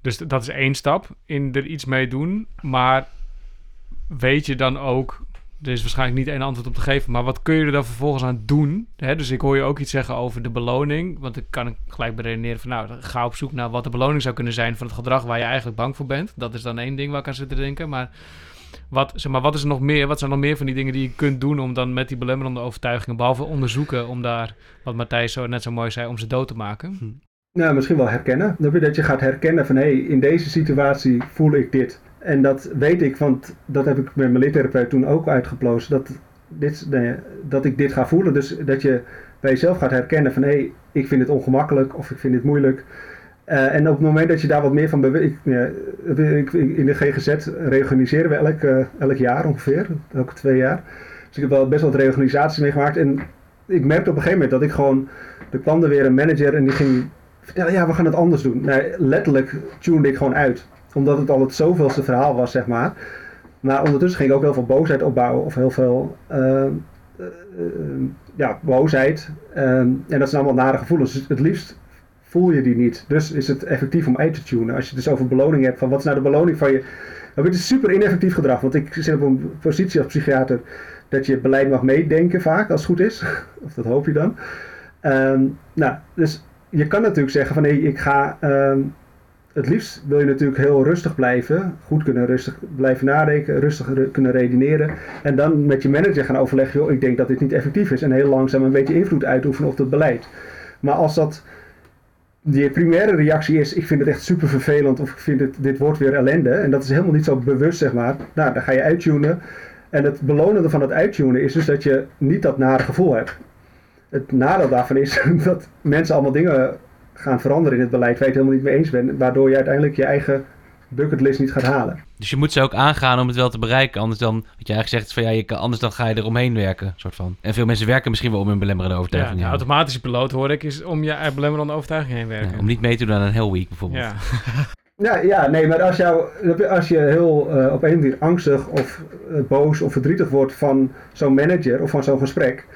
Dus dat is één stap in er iets mee doen. Maar weet je dan ook, er is waarschijnlijk niet één antwoord op te geven, maar wat kun je er dan vervolgens aan doen? Hè? Dus ik hoor je ook iets zeggen over de beloning, want ik kan gelijk beredeneren van, nou, ga op zoek naar wat de beloning zou kunnen zijn van het gedrag waar je eigenlijk bang voor bent. Dat is dan één ding waar ik aan zit te denken, maar... Wat, zeg maar, wat is er nog meer? Wat zijn nog meer van die dingen die je kunt doen om dan met die belemmerende overtuigingen, behalve onderzoeken, om daar, wat Matthijs zo net zo mooi zei, om ze dood te maken? Nou, misschien wel herkennen. Dat je gaat herkennen van hé, hey, in deze situatie voel ik dit. En dat weet ik, want dat heb ik met mijn leertherapeut toen ook uitgeplozen. Dat, dit, nee, dat ik dit ga voelen. Dus dat je bij jezelf gaat herkennen van hé, hey, ik vind het ongemakkelijk of ik vind het moeilijk. Eh, en op het moment dat je daar wat meer van ik- in de GGZ reorganiseren we elk, eh, elk jaar ongeveer, elke twee jaar. Dus ik heb wel best wat reorganisaties meegemaakt. En ik merkte op een gegeven moment dat ik gewoon... Er kwam er weer een manager en die ging vertellen, ja, we gaan het anders doen. Nou, letterlijk tunede ik gewoon uit. Omdat het al het zoveelste verhaal was, zeg maar. Maar ondertussen ging ik ook heel veel boosheid opbouwen. Of heel veel eh, eh, eh, ja, boosheid. En dat zijn allemaal nare gevoelens. Dus het liefst voel je die niet. Dus is het effectief om uit te tunen. Als je het dus over beloning hebt. Van wat is nou de beloning van je... Nou, het is super ineffectief gedrag. Want ik zit op een positie als psychiater... dat je beleid mag meedenken vaak, als het goed is. of dat hoop je dan. Ehm, nou, dus je kan natuurlijk zeggen van nee, ik ga. ehm, het liefst wil je natuurlijk heel rustig blijven, goed kunnen rustig blijven nadenken, rustig kunnen redeneren. En dan met je manager gaan overleggen, joh, ik denk dat dit niet effectief is. En heel langzaam een beetje invloed uitoefenen op het beleid. Maar als dat je primaire reactie is, ik vind het echt super vervelend of ik vind dit wordt weer ellende. En dat is helemaal niet zo bewust, zeg maar. Nou, dan ga je uittunen. En het belonende van het uittunen is dus dat je niet dat nare gevoel hebt. Het nadeel daarvan is dat mensen allemaal dingen gaan veranderen in het beleid waar je het helemaal niet mee eens bent. Waardoor je uiteindelijk je eigen bucketlist niet gaat halen. Dus je moet ze ook aangaan om het wel te bereiken. Anders dan, wat je eigenlijk zegt, is van ja, je kan, anders dan ga je eromheen werken. Soort van. En veel mensen werken misschien wel om hun belemmerende Ja, overtuiging. de Ja, automatische piloot hoor ik is om je belemmerende overtuiging heen werken. om niet mee te doen aan een Hell Week bijvoorbeeld. Ja. Ja, ja nee, maar als, jou, als je heel eh, op een manier angstig of eh, boos of verdrietig wordt van zo'n manager of van zo'n gesprek,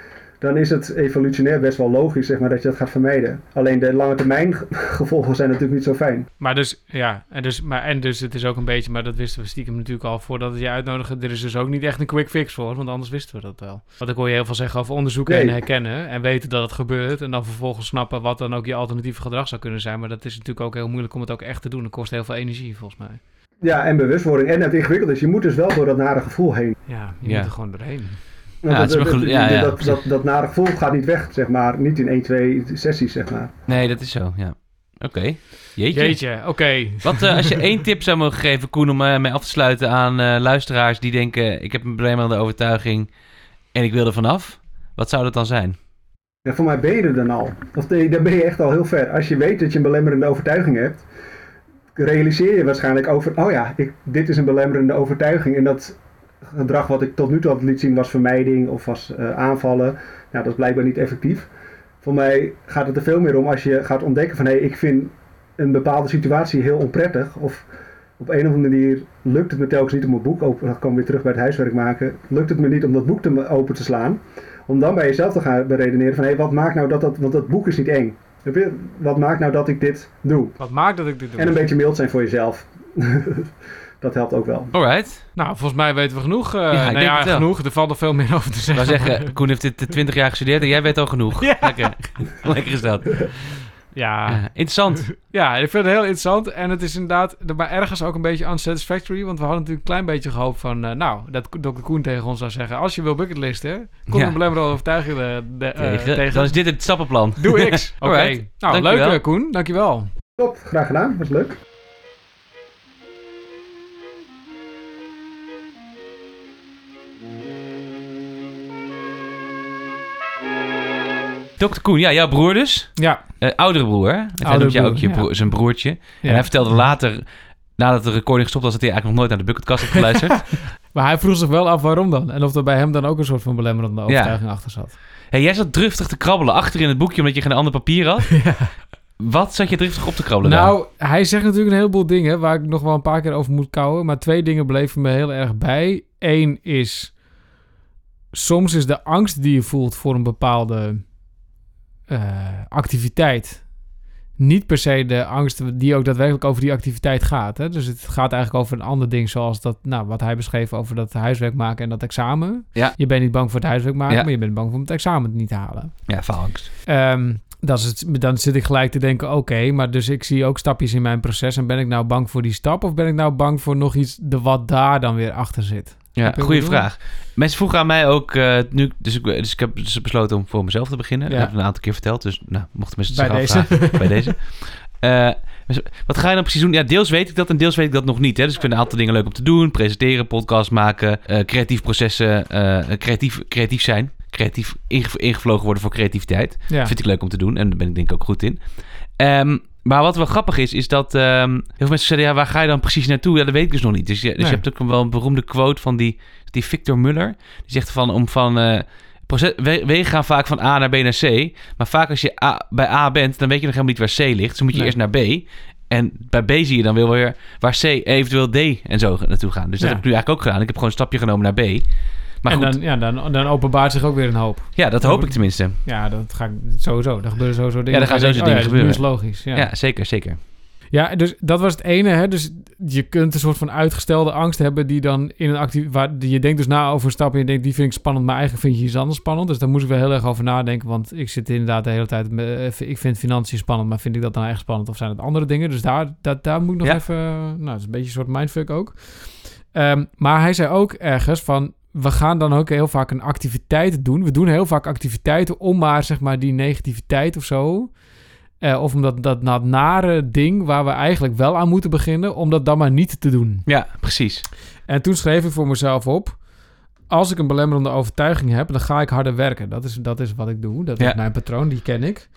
dan is het evolutionair best wel logisch zeg maar, dat je dat gaat vermijden. Alleen de lange termijn ge- gevolgen zijn natuurlijk niet zo fijn. Maar dus, ja, en dus, maar, en dus het is ook een beetje, maar dat wisten we stiekem natuurlijk al voordat we je uitnodigen. Er is dus ook niet echt een quick fix voor, want anders wisten we dat wel. Want ik hoor je heel veel zeggen over onderzoeken Nee. en herkennen en weten dat het gebeurt. En dan vervolgens snappen wat dan ook je alternatieve gedrag zou kunnen zijn. Maar dat is natuurlijk ook heel moeilijk om het ook echt te doen. Dat kost heel veel energie volgens mij. Ja, en bewustwording. En het ingewikkelde is, je moet dus wel door dat nare gevoel heen. Ja, je Ja. moet er gewoon doorheen. Ja, dat, dat, dat, precies. dat, dat nare gevoel gaat niet weg, zeg maar. Niet in 1, 2 sessies, zeg maar. Nee, dat is zo, ja. Oké. Jeetje. Jeetje, oké. Wat eh, als je één tip zou mogen geven, Koen, om eh, mee af te sluiten aan eh, luisteraars die denken: ik heb een belemmerende overtuiging en ik wil er vanaf. Wat zou dat dan zijn? Ja, voor mij ben je er dan al. Of nee, dan ben je echt al heel ver. Als je weet dat je een belemmerende overtuiging hebt, realiseer je waarschijnlijk over, oh ja, ik, dit is een belemmerende overtuiging. En dat gedrag wat ik tot nu toe had liet zien was vermijding of was eh, aanvallen. Nou, dat is blijkbaar niet effectief. Voor mij gaat het er veel meer om als je gaat ontdekken van, hé, hey, ik vind een bepaalde situatie heel onprettig. Of op een of andere manier lukt het me telkens niet om een boek open, dan we weer terug bij het huiswerk maken. Lukt het me niet om dat boek te, open te slaan. Om dan bij jezelf te gaan beredeneren van hé, wat maakt nou dat dat, want dat boek is niet eng. Wat maakt nou dat ik dit doe? Wat maakt dat ik dit doe? En een beetje mild zijn voor jezelf. dat helpt ook wel. Alright. Nou, volgens mij weten we genoeg. Uh, ik nou denk ja, het wel. genoeg. Er valt nog veel meer over te Ik zeggen. wou zeggen, Koen heeft dit 20 jaar gestudeerd en jij weet al genoeg. Ja. Lekker. Lekker is dat. Ja. Ja, interessant. Ja, ik vind het heel interessant. En het is inderdaad, maar ergens ook een beetje unsatisfactory. Want we hadden natuurlijk een klein beetje gehoopt van, eh, nou, dat Dr. Koen tegen ons zou zeggen. Als je wil bucketlisten, kom Ja. een belemmerende overtuiging eh, de, tegen. tegen. Dan is dit het stappenplan. Doe X. Oké. Nou, Dankjewel. leuk Koen. Dankjewel. Top, graag gedaan. Was leuk. Dr. Koen, ja, jouw broer dus. Ja, Eh, oudere broer. hè? Hij Oudere noemt jou ook broer, je ja. broer, zijn broertje. ja. En hij vertelde later, nadat de recording gestopt was, dat hij eigenlijk nog nooit naar de Bucketkast heeft geluisterd. Maar hij vroeg zich wel af waarom dan. En of er bij hem dan ook een soort van belemmerende overtuiging achter zat. hey, jij zat driftig te krabbelen achter in het boekje omdat je geen ander papier had. Wat zat je driftig op te krabbelen? Nou, hij zegt natuurlijk een heleboel dingen waar ik nog wel een paar keer over moet kouwen. Maar twee dingen bleven me heel erg bij. Eén is, soms is de angst die je voelt voor een bepaalde eh, activiteit niet per se de angst die ook daadwerkelijk over die activiteit gaat. Hè? Dus het gaat eigenlijk over een ander ding, zoals dat, nou, wat hij beschreef over dat huiswerk maken en dat examen. Ja. Je bent niet bang voor het huiswerk maken, Ja. maar je bent bang om het examen niet te halen. Ja, faalangst. Ehm, dat is het, dan zit ik gelijk te denken, oké, maar dus ik zie ook stapjes in mijn proces. En ben ik nou bang voor die stap of ben ik nou bang voor nog iets de wat daar dan weer achter zit? Ja, goede vraag. Mensen vroegen aan mij ook, eh, nu, dus, ik, dus ik heb dus besloten om voor mezelf te beginnen. Ja. Dat heb ik een aantal keer verteld, dus nou, mochten mensen Bij zich deze. afvragen. bij deze. Eh, dus wat ga je dan precies doen? Ja, deels weet ik dat en deels weet ik dat nog niet. Hè? Dus ik vind een aantal dingen leuk om te doen. Presenteren, podcast maken, eh, creatief processen, creatief, creatief zijn. Creatief inge- ingevlogen worden voor creativiteit. Ja. Vind ik leuk om te doen en daar ben ik denk ik ook goed in. Ehm, maar wat wel grappig is, is dat ehm, heel veel mensen zeiden, ja, waar ga je dan precies naartoe? Ja, dat weet ik dus nog niet. Dus je, dus Nee. je hebt ook wel een beroemde quote van die, die Victor Muller. Die zegt van, om van, eh, proces, we- wegen gaan vaak van A naar B naar C. Maar vaak als je A, bij A bent, dan weet je nog helemaal niet waar C ligt. Dus dan moet je Nee. eerst naar B. En bij B zie je dan wel weer waar C eventueel D en zo naartoe gaan. Dus dat Ja. heb ik nu eigenlijk ook gedaan. Ik heb gewoon een stapje genomen naar B. Maar en goed, dan, ja, dan, dan openbaart zich ook weer een hoop. ja, dat hoop ik tenminste. Ja, dat ga ik sowieso. Er gebeuren sowieso dingen. Ja, er gaan sowieso dingen oh ja, Nu is logisch. Ja. Ja, zeker, zeker. Ja, dus dat was het ene. Hè? Dus je kunt een soort van uitgestelde angst hebben die dan in een actief... Waar, je denkt dus na over een stap en je denkt, die vind ik spannend, maar eigenlijk vind je iets anders spannend. Dus daar moest ik wel heel erg over nadenken, want ik zit inderdaad de hele tijd... met- eh, ik vind financiën spannend, maar vind ik dat dan echt spannend of zijn het andere dingen? Dus daar, dat, daar moet ik nog Ja. even... Nou, dat is een beetje een soort mindfuck ook. Ehm, maar hij zei ook ergens van... We gaan dan ook heel vaak een activiteit doen. We doen heel vaak activiteiten om maar, zeg maar, die negativiteit of zo... Eh, of omdat dat, dat nare ding waar we eigenlijk wel aan moeten beginnen, om dat dan maar niet te doen. Ja, precies. En toen schreef ik voor mezelf op: als ik een belemmerende overtuiging heb, dan ga ik harder werken. Dat is, dat is wat ik doe. Dat Ja. is mijn patroon, die ken ik.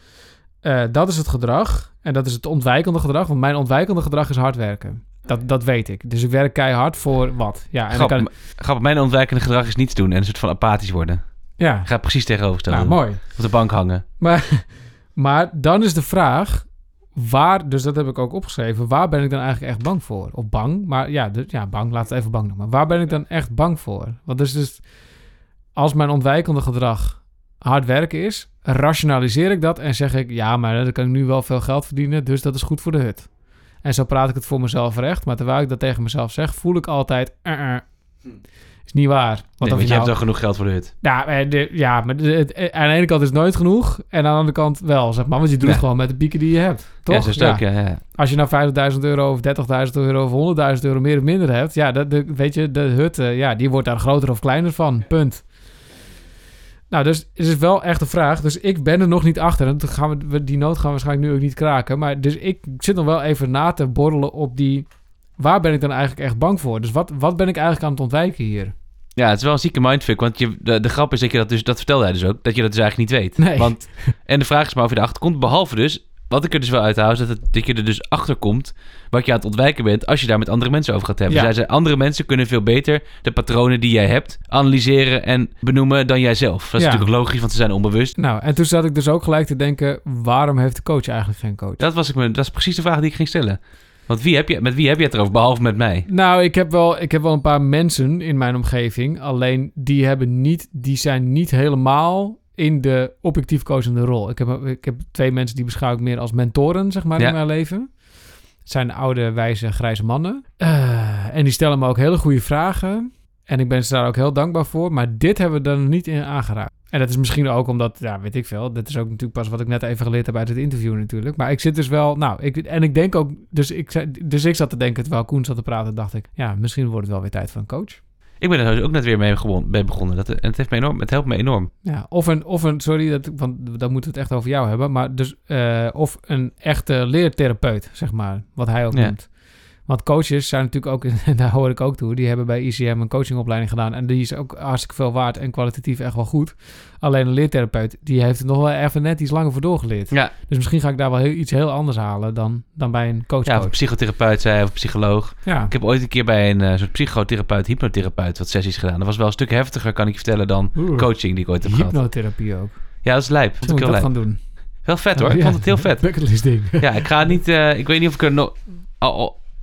Eh, dat is het gedrag. En dat is het ontwijkende gedrag. Want mijn ontwijkende gedrag is hard werken. Dat, dat weet ik. Dus ik werk keihard voor wat? Ja, en dan kan, grappig, mijn ontwijkende gedrag is niets doen en een soort van apathisch worden. ja. Ik ga precies tegenoverstellen. Nou, mooi. Op de bank hangen. Maar, maar dan is de vraag, waar, dus dat heb ik ook opgeschreven, waar ben ik dan eigenlijk echt bang voor? Of bang, maar ja, dus, ja bang, laat het even bang noemen. Waar ben ik dan echt bang voor? Want dus, dus als mijn ontwijkende gedrag hard werken is, rationaliseer ik dat en zeg ik, ja, maar dan kan ik nu wel veel geld verdienen, dus dat is goed voor de hut. En zo praat ik het voor mezelf recht, maar terwijl ik dat tegen mezelf zeg, voel ik altijd, eh, eh, is niet waar. Want nee, want je nou- hebt al genoeg geld voor de hut. ja, eh, de, ja maar de- het- eh, aan de ene kant is het nooit genoeg. En aan de andere kant wel, zeg maar. Want je doet Ja. het gewoon met de pieken die je hebt. Toch? Ja, zo is het ook, ja. ja. Als je nou 50.000 euro of 30.000 euro of 100.000 euro meer of minder hebt. Ja, dat, de, weet je, de hut, ja, die wordt daar groter of kleiner van. Punt. Nou, dus het is wel echt een vraag. Dus ik ben er nog niet achter. En dan gaan we, we- die nood gaan we waarschijnlijk nu ook niet kraken. Maar dus ik zit nog wel even na te borrelen op die... Waar ben ik dan eigenlijk echt bang voor? Dus wat, wat ben ik eigenlijk aan het ontwijken hier? Ja, het is wel een zieke mindfuck. Want je, de, de grap is dat je dat dus, dat vertelde hij dus ook, dat je dat dus eigenlijk niet weet. Nee. Want, en de vraag is maar of je erachter komt. Behalve dus, wat ik er dus wel uit is dat, het, dat je er dus achter komt wat je aan het ontwijken bent als je daar met andere mensen over gaat hebben. Ja. Zij zei, andere mensen kunnen veel beter de patronen die jij hebt analyseren en benoemen dan jijzelf. Dat is Ja. natuurlijk logisch, want ze zijn onbewust. Nou, en toen zat ik dus ook gelijk te denken... waarom heeft de coach eigenlijk geen coach? Dat, was ik me, dat is precies de vraag die ik ging stellen. Want wie heb je, met wie heb je het erover, behalve met mij? Nou, ik heb, wel, ik heb wel een paar mensen in mijn omgeving. Alleen die, hebben niet, die zijn niet helemaal in de objectief coachende rol. Ik heb, ik heb twee mensen die beschouw ik meer als mentoren, zeg maar, Ja. in mijn leven. Het zijn oude, wijze, grijze mannen. Eh, en die stellen me ook hele goede vragen. En ik ben ze daar ook heel dankbaar voor. Maar dit hebben we er nog niet in aangeraakt. En dat is misschien ook omdat, ja, weet ik veel. Dat is ook natuurlijk pas wat ik net even geleerd heb uit het interview natuurlijk. Maar ik zit dus wel, nou, ik, en ik denk ook, dus ik, dus ik zat te denken terwijl Koen zat te praten, dacht ik, ja, misschien wordt het wel weer tijd voor een coach. Ik ben er ook net weer mee, begonnen. Dat, en het, heeft me enorm, het helpt me enorm. Ja, of een, of een sorry, dat, want dan moeten we het echt over jou hebben. Maar dus, eh, of een echte leertherapeut, zeg maar, wat hij ook Ja. noemt. Want coaches zijn natuurlijk ook, en daar hoor ik ook toe, die hebben bij ICM een coachingopleiding gedaan. En die is ook hartstikke veel waard en kwalitatief echt wel goed. Alleen een leertherapeut, die heeft er nog wel even net iets langer voor doorgeleerd. Ja, Dus misschien ga ik daar wel heel, iets heel anders halen dan, dan bij een coach. ja of een psychotherapeut zei, of een psycholoog. Ja. Ik heb ooit een keer bij een eh, soort psychotherapeut, hypnotherapeut wat sessies gedaan. Dat was wel een stuk heftiger, kan ik je vertellen, dan Oeh. coaching die ik ooit heb gehad. Hypnotherapie ook. Ja, dat is lijp. Ik moet ik heel dat gaan doen. Wel vet hoor, ik Ja. vond het heel vet. Bucketlist ding. Ja, ik ga niet, eh, ik weet niet of ik er nog...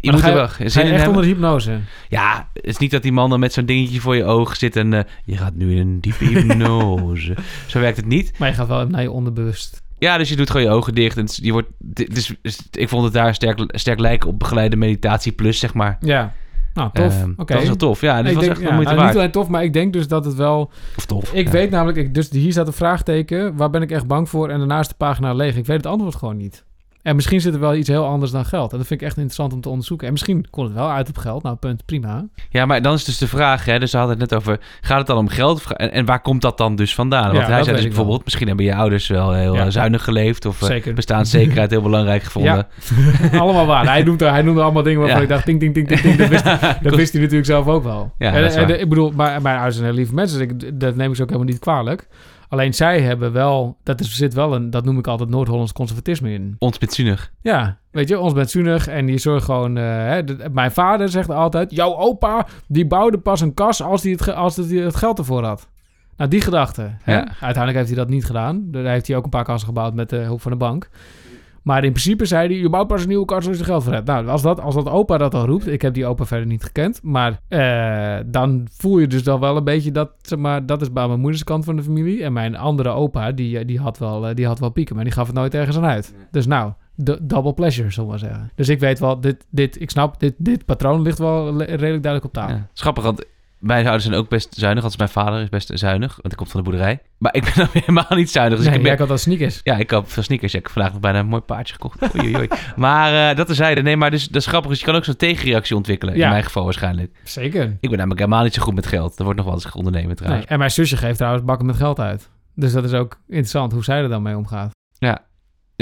je Maar moet er ga wel je- zin ga je in echt hebben. onder de hypnose. Ja, het is niet dat die man dan met zo'n dingetje voor je ogen zit en... eh, je gaat nu in een diepe hypnose. Zo werkt het niet. Maar je gaat wel naar je onderbewust. Ja, dus je doet gewoon je ogen dicht en is- je wordt... Dus, dus ik vond het daar sterk, sterk lijken op begeleide meditatie plus, zeg maar. Ja. Nou, tof. Oké. Dat was wel tof. Ja, dat was denk- echt ja, wel moeite nou, waard. Niet alleen tof, maar ik denk dus dat het wel... Of tof. Ik ja. weet namelijk, ik, dus hier staat een vraagteken. Waar ben ik echt bang voor? En daarnaast de pagina leeg. Ik weet het antwoord gewoon niet. En misschien zit er wel iets heel anders dan geld. En dat vind ik echt interessant om te onderzoeken. En misschien komt het wel uit op geld. Nou, punt, prima. Ja, maar dan is dus de vraag, hè, dus we hadden het net over, gaat het dan om geld? En, en waar komt dat dan dus vandaan? Want Ja, hij zei dus bijvoorbeeld, wel. misschien hebben je ouders wel heel Ja. eh, zuinig geleefd of eh, Zeker. bestaanszekerheid heel belangrijk gevonden. Allemaal waar. Hij noemde, hij noemde allemaal dingen waarvan Ja. ik dacht, ting, ting, ting, ting, ting. Dat wist, dat wist hij natuurlijk zelf ook wel. Ja, en, ik bedoel, maar, mijn ouders zijn heel lieve mensen. Dus ik, dat neem ik ze ook helemaal niet kwalijk. Alleen zij hebben wel, dat is, zit wel een, dat noem ik altijd Noord-Hollands conservatisme in. Ons met zuinig. Ja, weet je, ons bent zuinig en die zorgt gewoon... eh, hè, de- mijn vader zegt altijd... Jouw opa, die bouwde pas een kas als hij het, als hij het geld ervoor had. Nou, die gedachte. Hè? Ja. Uiteindelijk heeft hij dat niet gedaan. Daar heeft hij ook een paar kassen gebouwd met de hulp van de bank. Maar in principe zei hij... Je bouwt pas een nieuwe kas als je er geld voor hebt. Nou, als dat, als dat opa dat al roept... Ik heb die opa verder niet gekend. Maar eh, dan voel je dus dan wel een beetje dat... Zeg maar, dat is bij mijn moeders kant van de familie. En mijn andere opa, die, eh, die, had, wel, eh, die had wel pieken. Maar die gaf het nooit ergens aan uit. Dus nou, double pleasure, zullen we maar zeggen. Dus ik weet wel, dit, dit, ik snap, dit, dit patroon ligt wel redelijk duidelijk op tafel. Ja. Schappig, want mijn ouders zijn ook best zuinig. Althans, mijn vader is best zuinig, want ik kom van de boerderij. Maar ik ben dan helemaal niet zuinig. Dus nee, ik ben, had dat sneakers. Ja, ik koop veel sneakers. Ja, ik heb vandaag nog bijna een mooi paardje gekocht. Oei, oei. Maar eh, dat terzijde. Nee, maar dus, dat is grappig. Dus je kan ook zo'n tegenreactie ontwikkelen. Ja. In mijn geval waarschijnlijk. Zeker. Ik ben namelijk helemaal niet zo goed met geld. Dat wordt nog wel eens ondernemen Nee. trouwens. En mijn zusje geeft trouwens bakken met geld uit. Dus dat is ook interessant hoe zij er dan mee omgaat. Ja,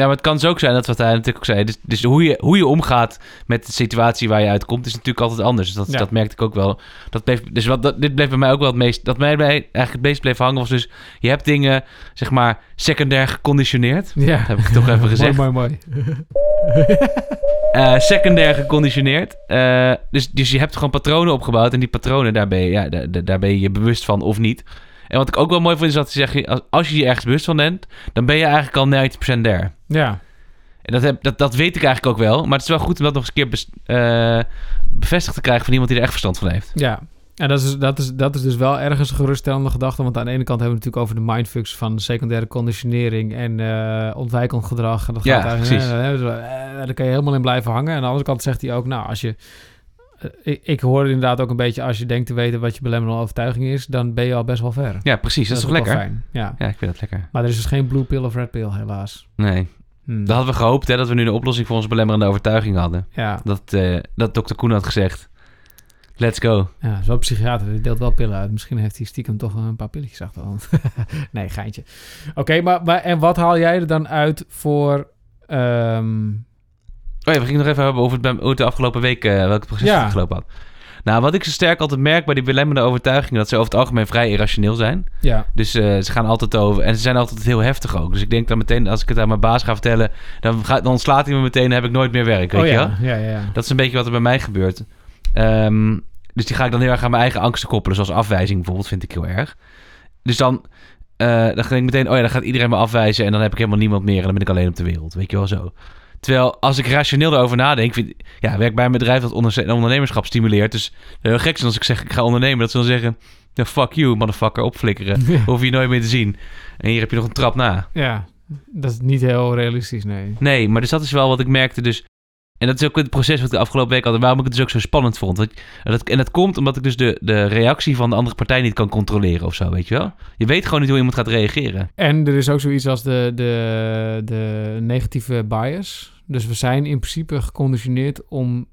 maar het kan dus ook zijn, dat wat hij natuurlijk ook zei. Dus, dus hoe, je, hoe je omgaat met de situatie waar je uitkomt, is natuurlijk altijd anders. Dus dat, Ja. dat merkte ik ook wel. Dat bleef, dus wat, dat, dit bleef bij mij ook wel het meest. Dat mij bij eigenlijk het meest bleef hangen was dus. Je hebt dingen, zeg maar, secundair geconditioneerd. Ja. Dat heb ik toch even gezegd. mooi, mooi, mooi. Eh, secundair geconditioneerd. Eh, dus, dus je hebt gewoon patronen opgebouwd. En die patronen, daar ben, je, ja, daar- daar ben je je bewust van of niet. En wat ik ook wel mooi vind, is dat ze zeggen... Als, als je je ergens bewust van bent, dan ben je eigenlijk al 90% daar. Ja. En dat, heb, dat, dat weet ik eigenlijk ook wel. Maar het is wel goed om dat nog eens een keer eh, bevestigd te krijgen van iemand die er echt verstand van heeft. Ja. En dat is, dat, is, dat is dus wel ergens een geruststellende gedachte. Want aan de ene kant hebben we het natuurlijk over de mindfucks van secundaire conditionering en eh ontwijkend gedrag. En dat Ja, gaat eigenlijk, precies. eh, eh, daar kan je helemaal in blijven hangen. En aan de andere kant zegt hij ook, nou, als je... eh, ik, ik hoor inderdaad ook een beetje, als je denkt te weten wat je belemmerende overtuiging is, dan ben je al best wel ver. Ja, precies. Dat, is toch lekker? fijn. Ja. Ja, ik vind dat lekker. Maar er is dus geen blue pill of red pill, helaas. Nee. Hmm. Dat hadden we gehoopt, hè, dat we nu een oplossing voor onze belemmerende overtuiging hadden. Ja, Dat, eh, dat dokter Koen had gezegd. Let's go. ja, zo'n psychiater, die deelt wel pillen uit. Misschien heeft hij stiekem toch een paar pilletjes achter de hand. nee, geintje. Oké, maar, maar en wat haal jij er dan uit voor... ehm, Oh ja, we gingen nog even hebben over het, de afgelopen week, eh, welke proces Ja. het had. Nou, wat ik zo sterk altijd merk bij die belemmerende overtuigingen, dat ze over het algemeen vrij irrationeel zijn. ja, Dus eh, ze gaan altijd over. En ze zijn altijd heel heftig ook. Dus ik denk dan meteen, als ik het aan mijn baas ga vertellen, dan, gaat, dan slaat hij me meteen en heb ik nooit meer werk. Weet oh je ja, ja, ja, ja. Dat is een beetje wat er bij mij gebeurt. Ehm, dus die ga ik dan heel erg aan mijn eigen angsten koppelen. Zoals afwijzing bijvoorbeeld, vind ik heel erg. Dus dan, eh, dan denk ik meteen, oh ja, dan gaat iedereen me afwijzen. En dan heb ik helemaal niemand meer. En dan ben ik alleen op de wereld. Weet je wel zo. Terwijl, als ik rationeel erover nadenk, vind ja, werk bij een bedrijf dat onder- ondernemerschap stimuleert. Dus heel gek is als ik zeg, ik ga ondernemen, dat ze dan zeggen, ja, fuck you, motherfucker, opflikkeren. Hoef je nooit meer te zien. En hier heb je nog een trap na. Ja, dat is niet heel realistisch, nee. Nee, maar dus dat is wel wat ik merkte. Dus, en dat is ook het proces wat ik de afgelopen week had. En waarom ik het dus ook zo spannend vond. Want, en, dat, en dat komt omdat ik dus de, de reactie van de andere partij niet kan controleren of zo, weet je wel? Je weet gewoon niet hoe iemand gaat reageren. En er is ook zoiets als de, de, de negatieve bias. Dus we zijn in principe geconditioneerd om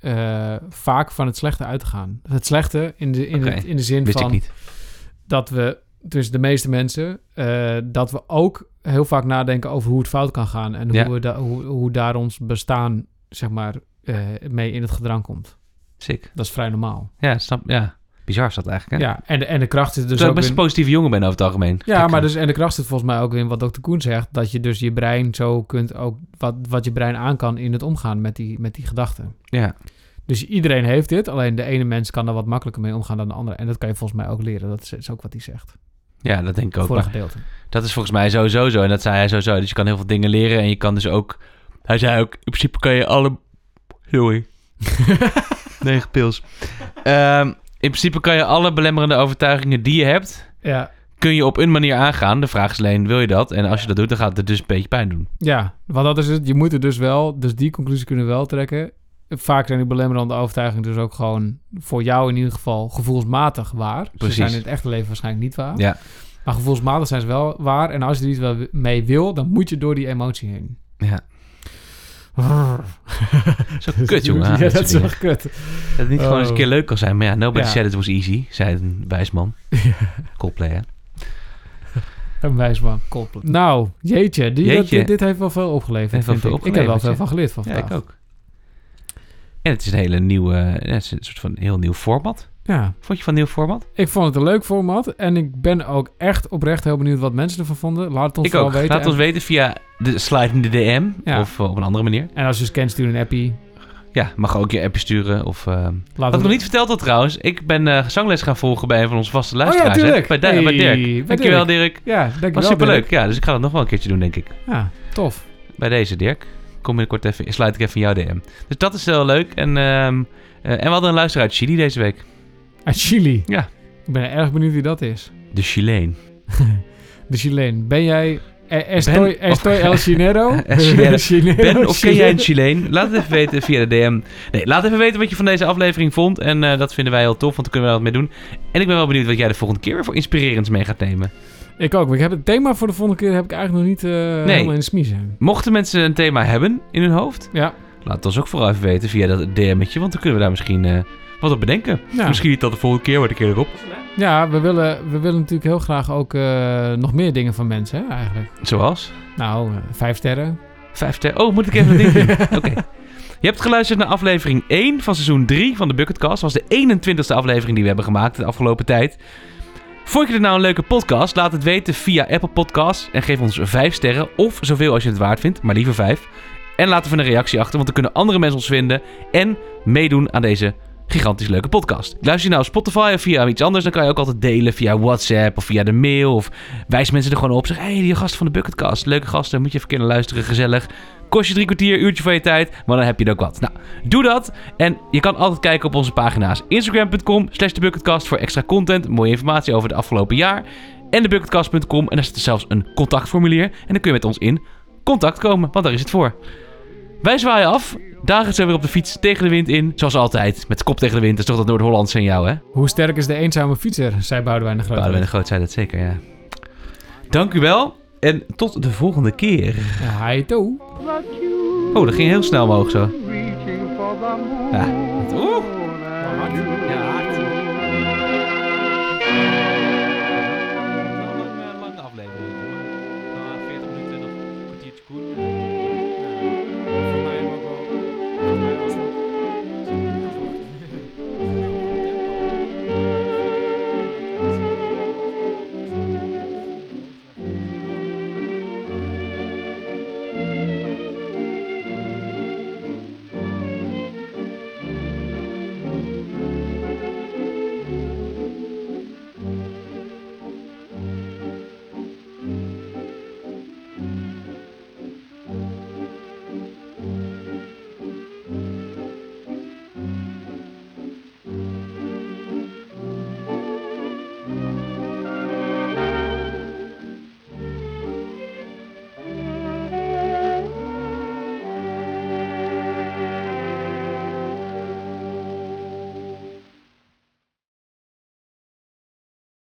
eh, vaak van het slechte uit te gaan. Het slechte in de, in het, in de zin van niet. dat we, dus de meeste mensen, eh, dat we ook heel vaak nadenken over hoe het fout kan gaan. En Ja. hoe, we da- hoe, hoe daar ons bestaan, zeg maar, eh, mee in het gedrang komt. Sick. Dat is vrij normaal. Ja, snap, ja. Bizar is dat eigenlijk, hè? Ja, en de, en de kracht zit dus Terwijl ik best in... een positieve jongen ben over het algemeen. Ja, maar dus, en de kracht zit volgens mij ook in wat Dr. Koen zegt. Dat je dus je brein zo kunt ook... Wat, wat je brein aan kan in het omgaan met die, met die gedachten. Ja, Dus iedereen heeft dit. Alleen de ene mens kan er wat makkelijker mee omgaan dan de andere. En dat kan je volgens mij ook leren. Dat is, is ook wat hij zegt. ja, dat denk ik ook. voor een gedeelte. dat is volgens mij sowieso zo. En dat zei hij sowieso. Dus je kan heel veel dingen leren. En je kan dus ook... Hij zei ook, in principe kan je alle... Sorry. Negen pils. Ehm, in principe kan je alle belemmerende overtuigingen die je hebt... Ja, kun je op een manier aangaan. De vraag is alleen, wil je dat? En als je dat doet, dan gaat het dus een beetje pijn doen. ja, want dat is het. Je moet er dus wel... Dus die conclusie kunnen we wel trekken. Vaak zijn die belemmerende overtuigingen dus ook gewoon... voor jou in ieder geval gevoelsmatig waar. Ze Precies. zijn in het echte leven waarschijnlijk niet waar. Ja, Maar gevoelsmatig zijn ze wel waar. En als je er iets wel mee wil, dan moet je door die emotie heen. ja. Zo kut, jongen. Ja, dat dat is wel kut. Dat het niet gewoon eens een Oh. keer leuk kan zijn. Maar ja, nobody Ja. said it was easy, zei een wijs man. Coldplay, hè? Een wijsman, koppelen. Nou, jeetje. Die, Jeetje. Dit, dit heeft wel veel opgeleverd, Heeft wel vind veel ik. Ik heb wel opgeleverd, veel van geleerd van Ja, vandaag. ik ook. En het is een hele nieuwe, ja, het is een soort van heel nieuw format. Ja, Vond je van een nieuw format? ik vond het een leuk format. En ik ben ook echt oprecht heel benieuwd wat mensen ervan vonden. Laat het ons ik ook. weten. Laat ons en, weten via de slide in de DM Ja. of eh, op een andere manier. en als je eens kent, stuur een appie. Ja, mag ook je appje sturen. Of, eh, Laat Wat ik nog niet verteld had trouwens, ik ben eh, zangles gaan volgen bij een van onze vaste Oh ja, luisteraars. hè? tuurlijk. Bij, Di- bij Hey, Dirk. bij Dankjewel Dirk. Dirk. Ja, dankjewel. Was superleuk. Dirk. Ja, dus ik ga dat nog wel een keertje doen, denk ik. Ja, tof. Bij deze, Dirk. Kom binnenkort even, sluit ik even in jouw DM. Dus dat is heel leuk. En, ehm, eh, en we hadden een luisteraar uit Chili deze week. Uit Chili. Ja. Ik ben erg benieuwd wie dat is. De Chileen. De Chileen. Ben jij... Ben- Estoy, estoy el Chinero? Ben, of ken jij een. Chileen? Laat het even weten via de DM. Nee, laat even weten wat je van deze aflevering vond. En eh, dat vinden wij heel tof, want dan kunnen we daar wat mee doen. En ik ben wel benieuwd wat jij de volgende keer weer voor inspirerends mee gaat nemen. Ik ook. Ik heb het thema voor de volgende keer heb ik eigenlijk nog niet eh, helemaal in de smiezen. Mochten mensen een thema hebben in hun hoofd, Ja. laat het ons ook vooral even weten via dat DM'tje. Want dan kunnen we daar misschien eh, wat op bedenken. Ja. Misschien niet dat de volgende keer, maar de keer erop. Ja, we willen, we willen natuurlijk heel graag ook eh, nog meer dingen van mensen, hè, eigenlijk. Zoals? Nou, eh, vijf sterren. Vijf sterren. Oh, moet ik even een ding doen? Oké. Je hebt geluisterd naar aflevering 1 van seizoen 3 van de Bucketcast. Dat was de 21ste aflevering die we hebben gemaakt de afgelopen tijd. Vond je dit nou een leuke podcast? Laat het weten via Apple Podcasts en geef ons 5 sterren of zoveel als je het waard vindt, maar liever 5. En laat even een reactie achter, want dan kunnen andere mensen ons vinden en meedoen aan deze gigantisch leuke podcast. Luister je nou op Spotify of via iets anders, dan kan je ook altijd delen via WhatsApp of via de mail of wijs mensen er gewoon op. Zeg, hé, hey, die gast van de Bucketcast, leuke gasten, moet je even naar luisteren, gezellig. Kost je drie kwartier, uurtje van je tijd, maar dan heb je er ook wat. Nou, doe dat. En je kan altijd kijken op onze pagina's. Instagram.com slash thebucketcast voor extra content, mooie informatie over het afgelopen jaar. En thebucketcast.com en daar zit er zelfs een contactformulier. En dan kun je met ons in contact komen, want daar is het voor. Wij zwaaien af, dagen zijn weer op de fiets tegen de wind in. Zoals altijd, met de kop tegen de wind. Dat is toch dat Noord-Hollandse in jou, hè? Hoe sterk is de eenzame fietser, zei Boudewijn de Groot. Boudewijn de Groot zei dat zeker, ja. Dank u wel en tot de volgende keer. Hi toe. Oh, dat ging heel snel omhoog zo. Ja.